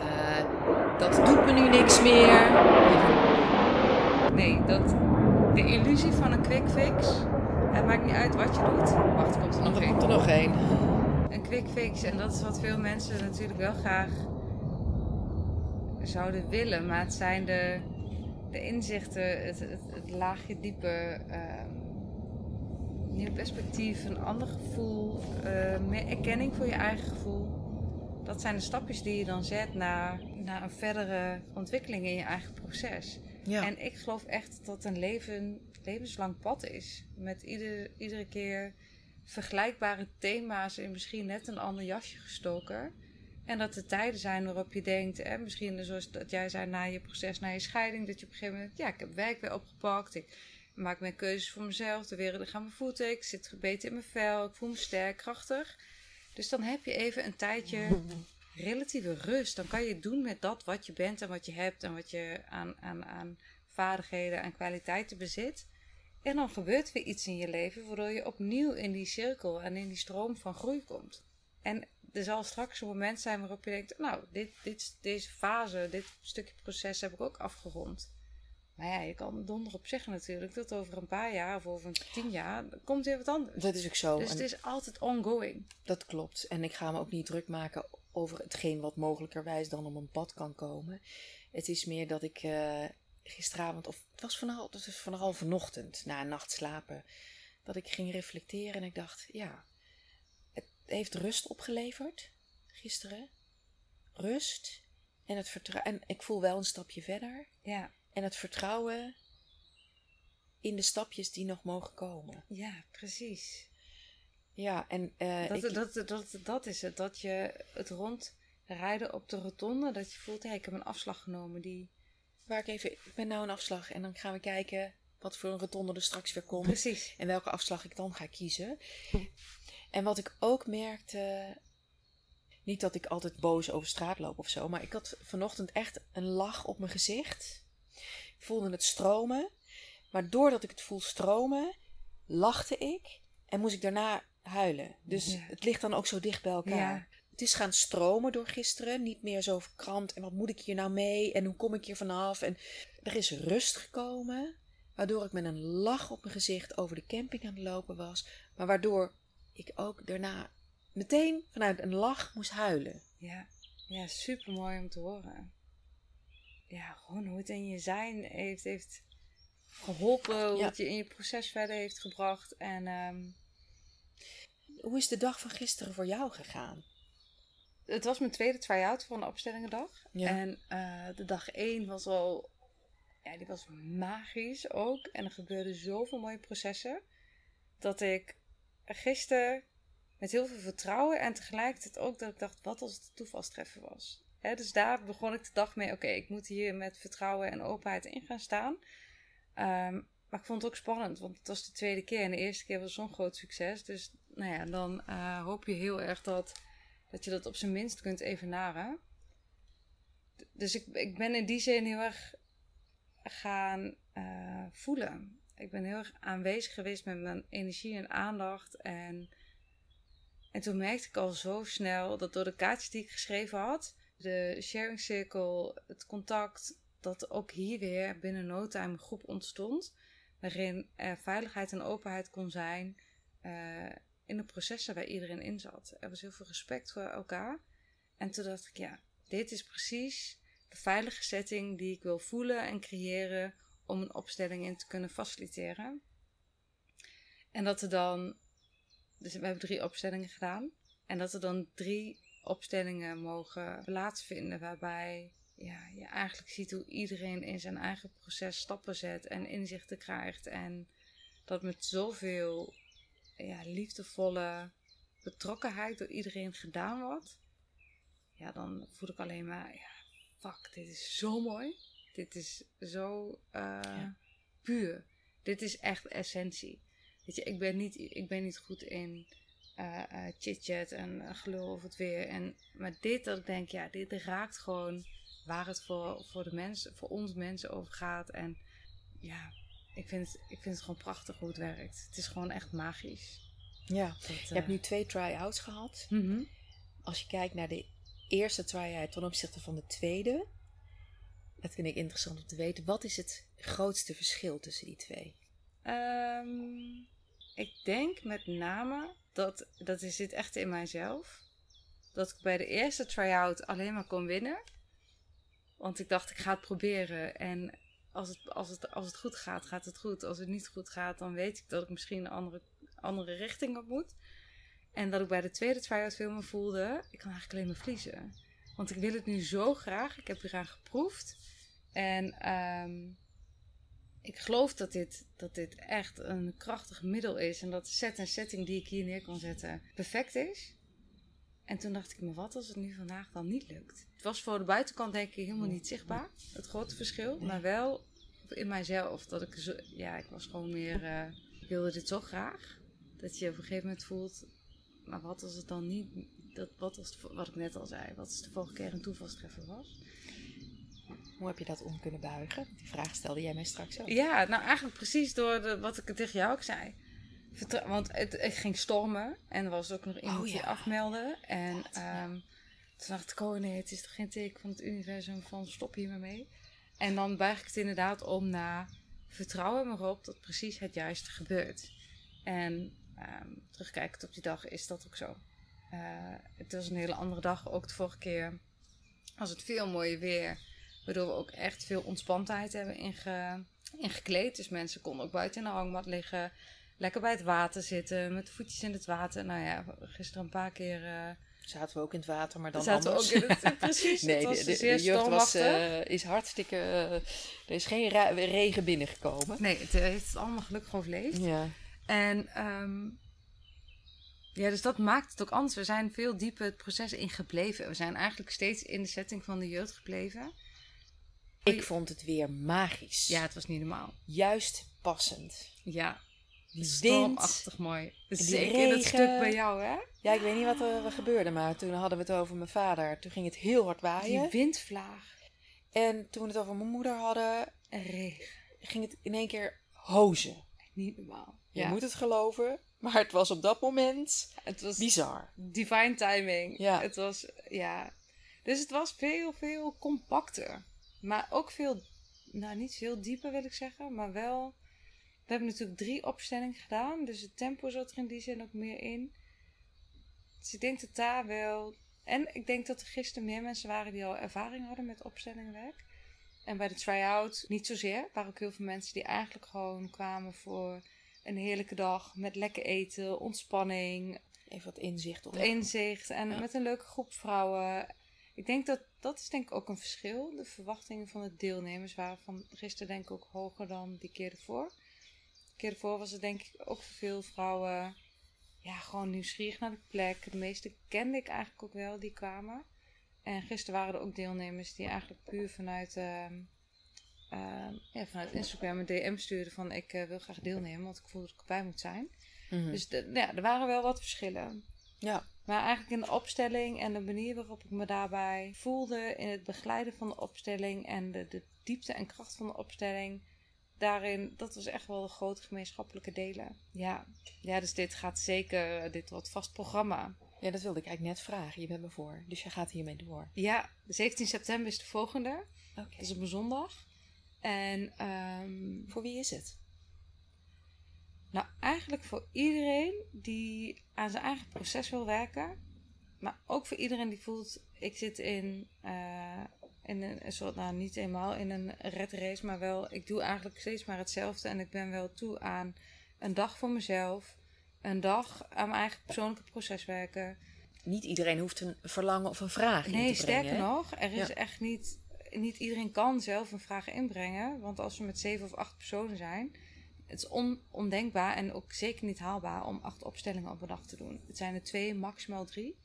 B: eh, dat doet me nu niks meer.
A: Nee, dat, de illusie van een quick fix. Het maakt niet uit wat je doet. Wacht, komt er nog
B: Er komt er nog één.
A: Een quick fix. En dat is wat veel mensen natuurlijk wel graag zouden willen. Maar het zijn de, de inzichten, het, het, het laagje diepe, ehm, nieuw perspectief, een ander gevoel, eh, meer erkenning voor je eigen gevoel. Dat zijn de stapjes die je dan zet naar, naar een verdere ontwikkeling in je eigen proces.
B: Ja.
A: En ik geloof echt dat dat een leven, levenslang pad is. Met ieder, iedere keer vergelijkbare thema's in misschien net een ander jasje gestoken. En dat er tijden zijn waarop je denkt, hè, misschien zoals dat jij zei na je proces, na je scheiding, dat je op een gegeven moment, ja, ik heb werk weer opgepakt, ik maak mijn keuzes voor mezelf, de wereld gaat mijn voeten, ik zit gebeten in mijn vel, ik voel me sterk, krachtig. Dus dan heb je even een tijdje relatieve rust. Dan kan je doen met dat wat je bent en wat je hebt en wat je aan, aan, aan vaardigheden en kwaliteiten bezit. En dan gebeurt weer iets in je leven waardoor je opnieuw in die cirkel en in die stroom van groei komt. En er zal straks een moment zijn waarop je denkt, nou, dit, dit, deze fase, dit stukje proces heb ik ook afgerond. Maar ja, je kan donder op zeggen natuurlijk dat over een paar jaar of over tien jaar komt weer wat anders.
B: Dat is ook zo.
A: Dus het is altijd ongoing.
B: Dat klopt. En ik ga me ook niet druk maken over hetgeen wat mogelijkerwijs dan op een pad kan komen. Het is meer dat ik eh, gisteravond, of het was vanal, het was vooral vanochtend, na een nacht slapen, dat ik ging reflecteren en ik dacht, ja, heeft rust opgeleverd gisteren. Rust. En, het vertrouwen, en ik voel wel een stapje verder.
A: Ja,
B: En het vertrouwen in de stapjes die nog mogen komen.
A: ja precies.
B: Ja, en eh,
A: Dat,
B: ik-
A: dat, dat, dat is het. Dat je het rondrijden op de rotonde, dat je voelt, hé, ik heb een afslag genomen die...
B: Waar ik even, ik ben nou een afslag en dan gaan we kijken wat voor een rotonde er straks weer komt.
A: Precies.
B: En welke afslag ik dan ga kiezen. En wat ik ook merkte, Niet dat ik altijd boos over straat loop of zo, maar ik had vanochtend echt een lach op mijn gezicht. Ik voelde het stromen. Maar doordat ik het voel stromen, lachte ik en moest ik daarna huilen. Dus
A: Ja.
B: het ligt dan ook zo dicht bij elkaar.
A: Ja.
B: Het is gaan stromen door gisteren. Niet meer zo verkrampt. En wat moet ik hier nou mee? En hoe kom ik hier vanaf? En er is rust gekomen. Waardoor ik met een lach op mijn gezicht over de camping aan het lopen was. Maar waardoor ik ook daarna meteen vanuit een lach moest huilen.
A: Ja, ja super mooi om te horen. Ja, gewoon hoe het in je zijn heeft, heeft geholpen, hoe
B: Ja.
A: het je in je proces verder heeft gebracht. En ehm,
B: Hoe is de dag van gisteren voor jou gegaan?
A: het was mijn tweede try-out voor een opstellingendag.
B: Ja.
A: En eh, de dag één was al, ja, die was magisch ook. En er gebeurden zoveel mooie processen. Dat ik gisteren met heel veel vertrouwen en tegelijkertijd ook dat ik dacht, wat als het een toevalstreffer was. Dus daar begon ik de dag mee, oké, ik moet hier met vertrouwen en openheid in gaan staan. Ehm, maar ik vond het ook spannend, want het was de tweede keer en de eerste keer was zo'n groot succes. Dus nou ja, dan eh, hoop je heel erg dat, dat je dat op zijn minst kunt evenaren. Dus ik, ik ben in die zin heel erg gaan eh, voelen. Ik ben heel erg aanwezig geweest met mijn energie en aandacht. En, en toen merkte ik al zo snel dat door de kaartjes die ik geschreven had, de sharing circle, het contact, dat ook hier weer binnen no time een groep ontstond. Waarin er veiligheid en openheid kon zijn eh, in de processen waar iedereen in zat. Er was heel veel respect voor elkaar. En toen dacht ik, ja, dit is precies de veilige setting die ik wil voelen en creëren om een opstelling in te kunnen faciliteren. En dat er dan, dus we hebben drie opstellingen gedaan. En dat er dan drie opstellingen mogen plaatsvinden waarbij ja, je eigenlijk ziet hoe iedereen in zijn eigen proces stappen zet en inzichten krijgt. En dat met zoveel ja, liefdevolle betrokkenheid door iedereen gedaan wordt. Ja, dan voel ik alleen maar, ja, fuck, dit is zo mooi. Dit is zo eh,
B: Ja.
A: puur. Dit is echt essentie. Weet je, ik ben niet, ik ben niet goed in eh, chit-chat en gelul over het weer. En, maar dit, dat ik denk, ja, dit raakt gewoon waar het voor, voor de mensen, voor ons mensen over gaat. En ja, ik vind, het, ik vind het gewoon prachtig hoe het werkt. Het is gewoon echt magisch.
B: Ja.
A: Dat,
B: Je hebt nu twee try-outs gehad.
A: mhm.
B: Als je kijkt naar de eerste try-out ten opzichte van de tweede, dat vind ik interessant om te weten. Wat is het grootste verschil tussen die twee?
A: Ehm, ik denk met name dat, dat zit echt in mijzelf. Dat ik bij de eerste try-out alleen maar kon winnen. Want ik dacht, ik ga het proberen. En als het, als, het, als het goed gaat, gaat het goed. Als het niet goed gaat, dan weet ik dat ik misschien een andere, andere richting op moet. En dat ik bij de tweede try-out veel meer voelde, ik kan eigenlijk alleen maar verliezen. Want ik wil het nu zo graag. Ik heb eraan geproefd. En ehm, ik geloof dat dit, dat dit echt een krachtig middel is. En dat de set en setting die ik hier neer kan zetten perfect is. En toen dacht ik me, wat als het nu vandaag dan niet lukt? Het was voor de buitenkant denk ik helemaal niet zichtbaar, het grote verschil. Maar wel in mijzelf. Dat ik zo, ja, ik was gewoon meer, eh, ik wilde dit zo graag. Dat je op een gegeven moment voelt, maar wat als het dan niet, dat, wat als, het- wat ik net al zei, wat als de vorige keer een toevalstreffer was?
B: Hoe heb je dat om kunnen buigen? Die vraag stelde jij mij straks ook.
A: Ja, nou eigenlijk precies door de, wat ik tegen jou ook zei. Vertra- want het, het ging stormen en er was ook nog iemand
B: Oh,
A: die
B: ja.
A: afmeldde. En
B: Dat, ja.
A: ehm, toen dacht ik, oh nee, het is toch geen teken van het universum van stop hier maar mee. En dan buig ik het inderdaad om naar vertrouwen me erop dat precies het juiste gebeurt. En ehm, terugkijkend op die dag is dat ook zo. Eh, het was een hele andere dag. Ook de vorige keer was het veel mooier weer. Waardoor we ook echt veel ontspantheid hebben inge, ingekleed. Dus mensen konden ook buiten in de hangmat liggen. Lekker bij het water zitten. Met de voetjes in het water. Nou ja, gisteren een paar keer... eh,
B: Zaten we ook in het water, maar dan
A: zaten we
B: anders.
A: ook in het... Precies,
B: nee,
A: het was
B: de, de,
A: zeer
B: de jeugd was, eh, is hartstikke... er is geen regen binnengekomen.
A: Nee, het heeft het allemaal gelukkig overleefd.
B: Ja.
A: En ehm, ja, dus dat maakt het ook anders. We zijn veel dieper het proces ingebleven. We zijn eigenlijk steeds in de setting van de jeugd gebleven.
B: Ik vond het weer magisch.
A: Ja, het was niet normaal.
B: Juist passend.
A: Ja. Stormachtig mooi. Zeker
B: regen.
A: stuk bij jou, hè?
B: Ja, ik weet niet wat er gebeurde, maar toen hadden we het over mijn vader. Toen ging het heel hard waaien.
A: Die windvlaag.
B: En toen we het over mijn moeder hadden,
A: En regen.
B: ging het in één keer hozen.
A: Niet normaal.
B: Je
A: Ja.
B: moet het geloven, maar het was op dat moment
A: Het was
B: bizar.
A: divine timing.
B: Ja.
A: Het was, ja. Dus het was veel, veel compacter. Maar ook veel, nou niet veel dieper wil ik zeggen, maar wel. We hebben natuurlijk drie opstellingen gedaan, dus het tempo zat er in die zin ook meer in. Dus ik denk dat daar wel. En ik denk dat er gisteren meer mensen waren die al ervaring hadden met opstellingenwerk. En bij de try-out niet zozeer. Er waren ook heel veel mensen die eigenlijk gewoon kwamen voor een heerlijke dag met lekker eten, ontspanning,
B: Even wat inzicht op.
A: inzicht en
B: Ja.
A: met een leuke groep vrouwen. Ik denk dat dat is denk ik ook een verschil. De verwachtingen van de deelnemers waren van gisteren denk ik ook hoger dan die keer ervoor. De keer ervoor was het denk ik ook voor veel vrouwen ja, gewoon nieuwsgierig naar de plek. De meeste kende ik eigenlijk ook wel die kwamen. En gisteren waren er ook deelnemers die eigenlijk puur vanuit, ehm, ja, vanuit Instagram een DM stuurden van ik eh, wil graag deelnemen, want ik voel dat ik erbij moet zijn.
B: Mhm.
A: Dus de- ja, er waren wel wat verschillen.
B: ja,
A: Maar eigenlijk in de opstelling en de manier waarop ik me daarbij voelde in het begeleiden van de opstelling en de, de diepte en kracht van de opstelling, daarin, dat was echt wel de grote gemeenschappelijke delen. Ja, ja dus dit gaat zeker, dit wordt vast programma.
B: ja, dat wilde ik eigenlijk net vragen. Je bent me voor, dus je gaat hiermee door.
A: Ja, de 17 september is de volgende.
B: Oké.
A: Dat is op een zondag. En ehm,
B: Voor wie is het?
A: Nou, eigenlijk voor iedereen die aan zijn eigen proces wil werken. Maar ook voor iedereen die voelt, ik zit in, eh, in een, soort, nou niet eenmaal in een red race, maar wel, ik doe eigenlijk steeds maar hetzelfde. En ik ben wel toe aan een dag voor mezelf. Een dag aan mijn eigen persoonlijke proces werken.
B: Niet iedereen hoeft een verlangen of een vraag in
A: Nee,
B: te brengen.
A: sterker
B: hè?
A: nog, er is
B: Ja.
A: echt niet, niet iedereen kan zelf een vraag inbrengen. Want als we met zeven of acht personen zijn, het is on, ondenkbaar en ook zeker niet haalbaar om acht opstellingen op een dag te doen. Het zijn er twee, maximaal drie.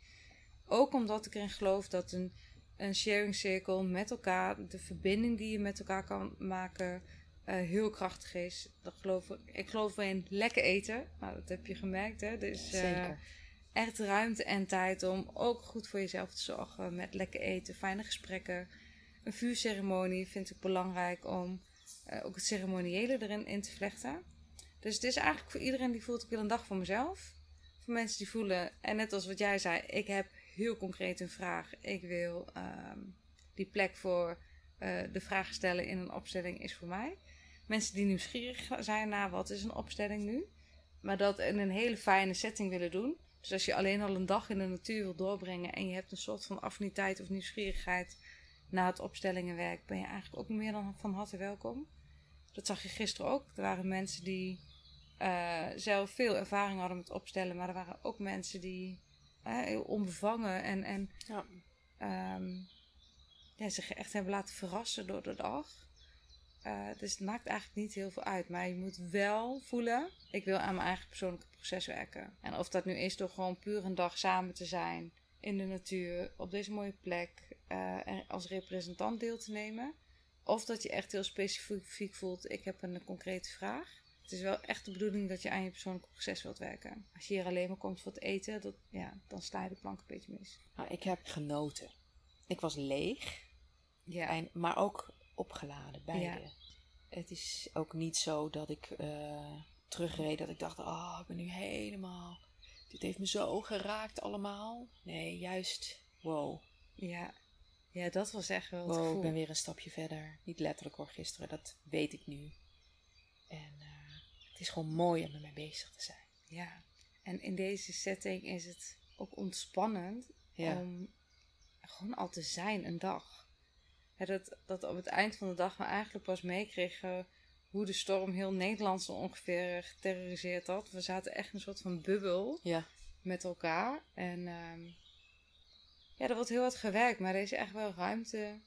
A: Ook omdat ik erin geloof dat een, een sharing circle met elkaar, de verbinding die je met elkaar kan maken, eh, heel krachtig is. Dat geloof ik, ik geloof in lekker eten. Nou, dat heb je gemerkt, hè? Dus,
B: Zeker.
A: echt ruimte en tijd om ook goed voor jezelf te zorgen. Met lekker eten, fijne gesprekken. Een vuurceremonie vind ik belangrijk om eh, ook het ceremoniële erin in te vlechten. Dus het is eigenlijk voor iedereen die voelt, ik wil een dag voor mezelf. Voor mensen die voelen, en net als wat jij zei, ik heb heel concreet een vraag. Ik wil ehm, die plek voor eh, de vraag stellen in een opstelling is voor mij. Mensen die nieuwsgierig zijn naar wat is een opstelling nu. Maar dat in een hele fijne setting willen doen. Dus als je alleen al een dag in de natuur wil doorbrengen en je hebt een soort van affiniteit of nieuwsgierigheid naar het opstellingenwerk, ben je eigenlijk ook meer dan van harte welkom. Dat zag je gisteren ook. Er waren mensen die eh, zelf veel ervaring hadden met opstellen, maar er waren ook mensen die eh, heel onbevangen en, en
B: Ja.
A: ehm, ja, zich echt hebben laten verrassen door de dag. Eh, dus het maakt eigenlijk niet heel veel uit. Maar je moet wel voelen, ik wil aan mijn eigen persoonlijke proces werken. En of dat nu is door gewoon puur een dag samen te zijn in de natuur, op deze mooie plek, eh, en als representant deel te nemen. Of dat je echt heel specifiek voelt, ik heb een concrete vraag. Het is wel echt de bedoeling dat je aan je persoonlijke proces wilt werken. Als je hier alleen maar komt voor het eten, dat, ja, dan sla je de plank een beetje mis.
B: Nou, ik heb genoten. Ik was leeg,
A: Ja,
B: en, maar ook opgeladen, beide.
A: Ja.
B: Het is ook niet zo dat ik eh, terugreed dat ik dacht, oh, ik ben nu helemaal... Dit heeft me zo geraakt allemaal. Nee, juist, wow.
A: ja. ja, dat was echt wel het
B: Wow, ik ben weer een stapje verder. Niet letterlijk hoor, gisteren, dat weet ik nu. En eh, het is gewoon mooi om ermee bezig te zijn.
A: Ja, en in deze setting is het ook ontspannend
B: Ja,
A: om gewoon al te zijn een dag. Ja, dat, dat op het eind van de dag we eigenlijk pas meekregen hoe de storm heel Nederland zo ongeveer geterroriseerd had. We zaten echt een soort van bubbel
B: ja.
A: met elkaar. En ehm, ja, er wordt heel hard gewerkt, maar er is echt wel ruimte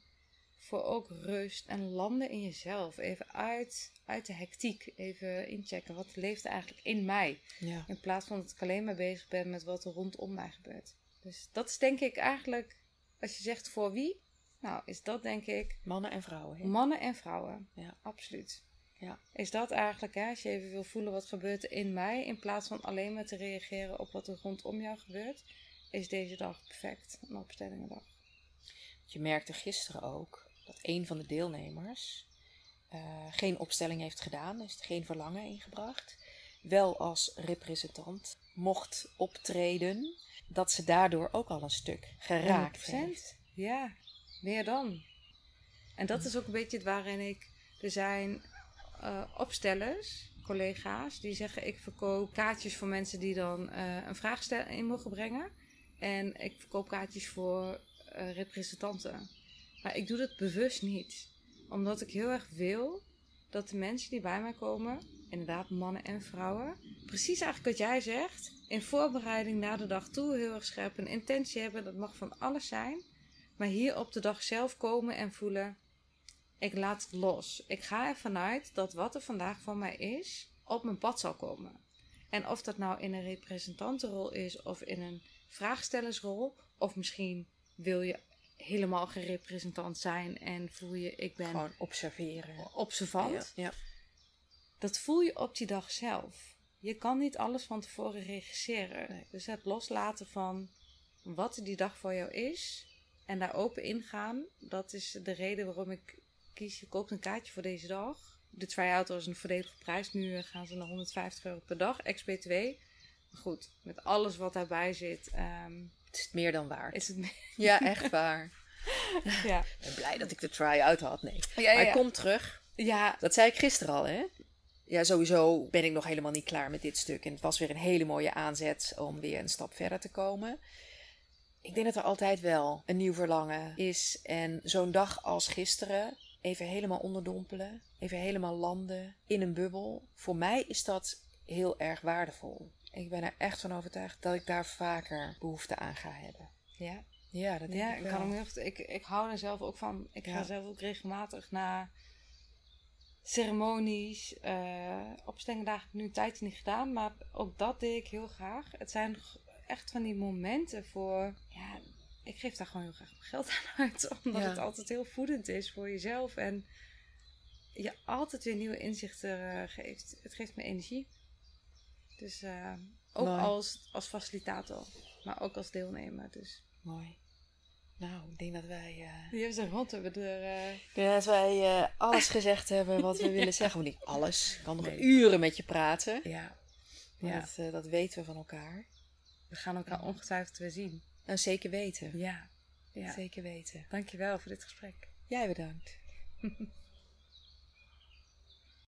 A: voor ook rust en landen in jezelf. Even uit, uit de hectiek, even inchecken wat leeft er eigenlijk in mij.
B: ja.
A: In plaats van dat ik alleen maar bezig ben met wat er rondom mij gebeurt. Dus dat is denk ik eigenlijk, als je zegt voor wie, nou is dat denk ik
B: Mannen en vrouwen.
A: mannen en vrouwen.
B: Ja.
A: Absoluut.
B: Ja.
A: Is dat eigenlijk, hè, als je even wil voelen wat gebeurt er in mij, in plaats van alleen maar te reageren op wat er rondom jou gebeurt, is deze dag perfect een opstellingendag.
B: Je merkte gisteren ook dat een van de deelnemers eh, geen opstelling heeft gedaan, dus geen verlangen ingebracht. Wel als representant mocht optreden, dat ze daardoor ook al een stuk geraakt
A: 100%.
B: heeft.
A: Ja, meer dan. En dat is ook een beetje het waarin ik. Er zijn eh, opstellers, collega's, die zeggen: ik verkoop kaartjes voor mensen die dan eh, een vraag in mogen brengen. En ik verkoop kaartjes voor eh, representanten. Maar ik doe dat bewust niet. Omdat ik heel erg wil dat de mensen die bij mij komen, inderdaad mannen en vrouwen, precies eigenlijk wat jij zegt, in voorbereiding naar de dag toe heel erg scherp een intentie hebben. Dat mag van alles zijn. Maar hier op de dag zelf komen en voelen, ik laat het los. Ik ga ervan uit dat wat er vandaag van mij is, op mijn pad zal komen. En of dat nou in een representantenrol is of in een vraagstellersrol, of misschien wil je helemaal geen representant zijn en voel je, ik ben
B: Gewoon observeren.
A: observant.
B: Ja.
A: Dat voel je op die dag zelf. Je kan niet alles van tevoren regisseren.
B: Nee.
A: Dus het loslaten van wat die dag voor jou is en daar open ingaan, dat is de reden waarom ik kies. Je koopt een kaartje voor deze dag. De try-out was een voordelige prijs. Nu eh, gaan ze naar 150 euro per dag, ex-BTW. Maar goed, met alles wat daarbij zit, ehm,
B: Het is het meer dan waard.
A: is het...
B: Ja, echt waar.
A: ja.
B: Ik ben blij dat ik de try-out had. Nee.
A: Ja, ja,
B: kom terug.
A: ja,
B: Dat zei ik gisteren al, hè? Ja, sowieso ben ik nog helemaal niet klaar met dit stuk. En het was weer een hele mooie aanzet om weer een stap verder te komen. Ik denk dat er altijd wel een nieuw verlangen is. En zo'n dag als gisteren, even helemaal onderdompelen, even helemaal landen in een bubbel. Voor mij is dat heel erg waardevol. Ik ben er echt van overtuigd dat ik daar vaker behoefte aan ga hebben.
A: ja.
B: Ja, dat denk
A: Ja,
B: ik
A: ik,
B: wel.
A: kan hem heel goed- ik, ik hou er zelf ook van. Ik ga zelf ook regelmatig naar ceremonies. eh opstellingendagen heb ik nu tijdje niet gedaan, maar ook dat deed ik heel graag. Het zijn echt van die momenten voor. Ja, ik geef daar gewoon heel graag mijn geld aan uit, omdat
B: Ja.
A: het altijd heel voedend is voor jezelf en je altijd weer nieuwe inzichten eh, geeft. Het geeft me energie. Dus eh, ook
B: Mooi.
A: als, als facilitator, maar ook als deelnemer. Dus.
B: Mooi. Nou, ik denk dat wij... eh,
A: Die hebben ze rond hebben er.
B: denk dat wij alles gezegd hebben wat we willen zeggen. Maar niet alles. Ik kan nog
A: Nee.
B: uren met je praten.
A: Ja. Ja.
B: dat, dat weten we van elkaar.
A: We gaan elkaar ongetwijfeld weer zien.
B: Nou, zeker weten.
A: Ja. ja.
B: Zeker weten.
A: Dankjewel voor dit gesprek.
B: Jij bedankt.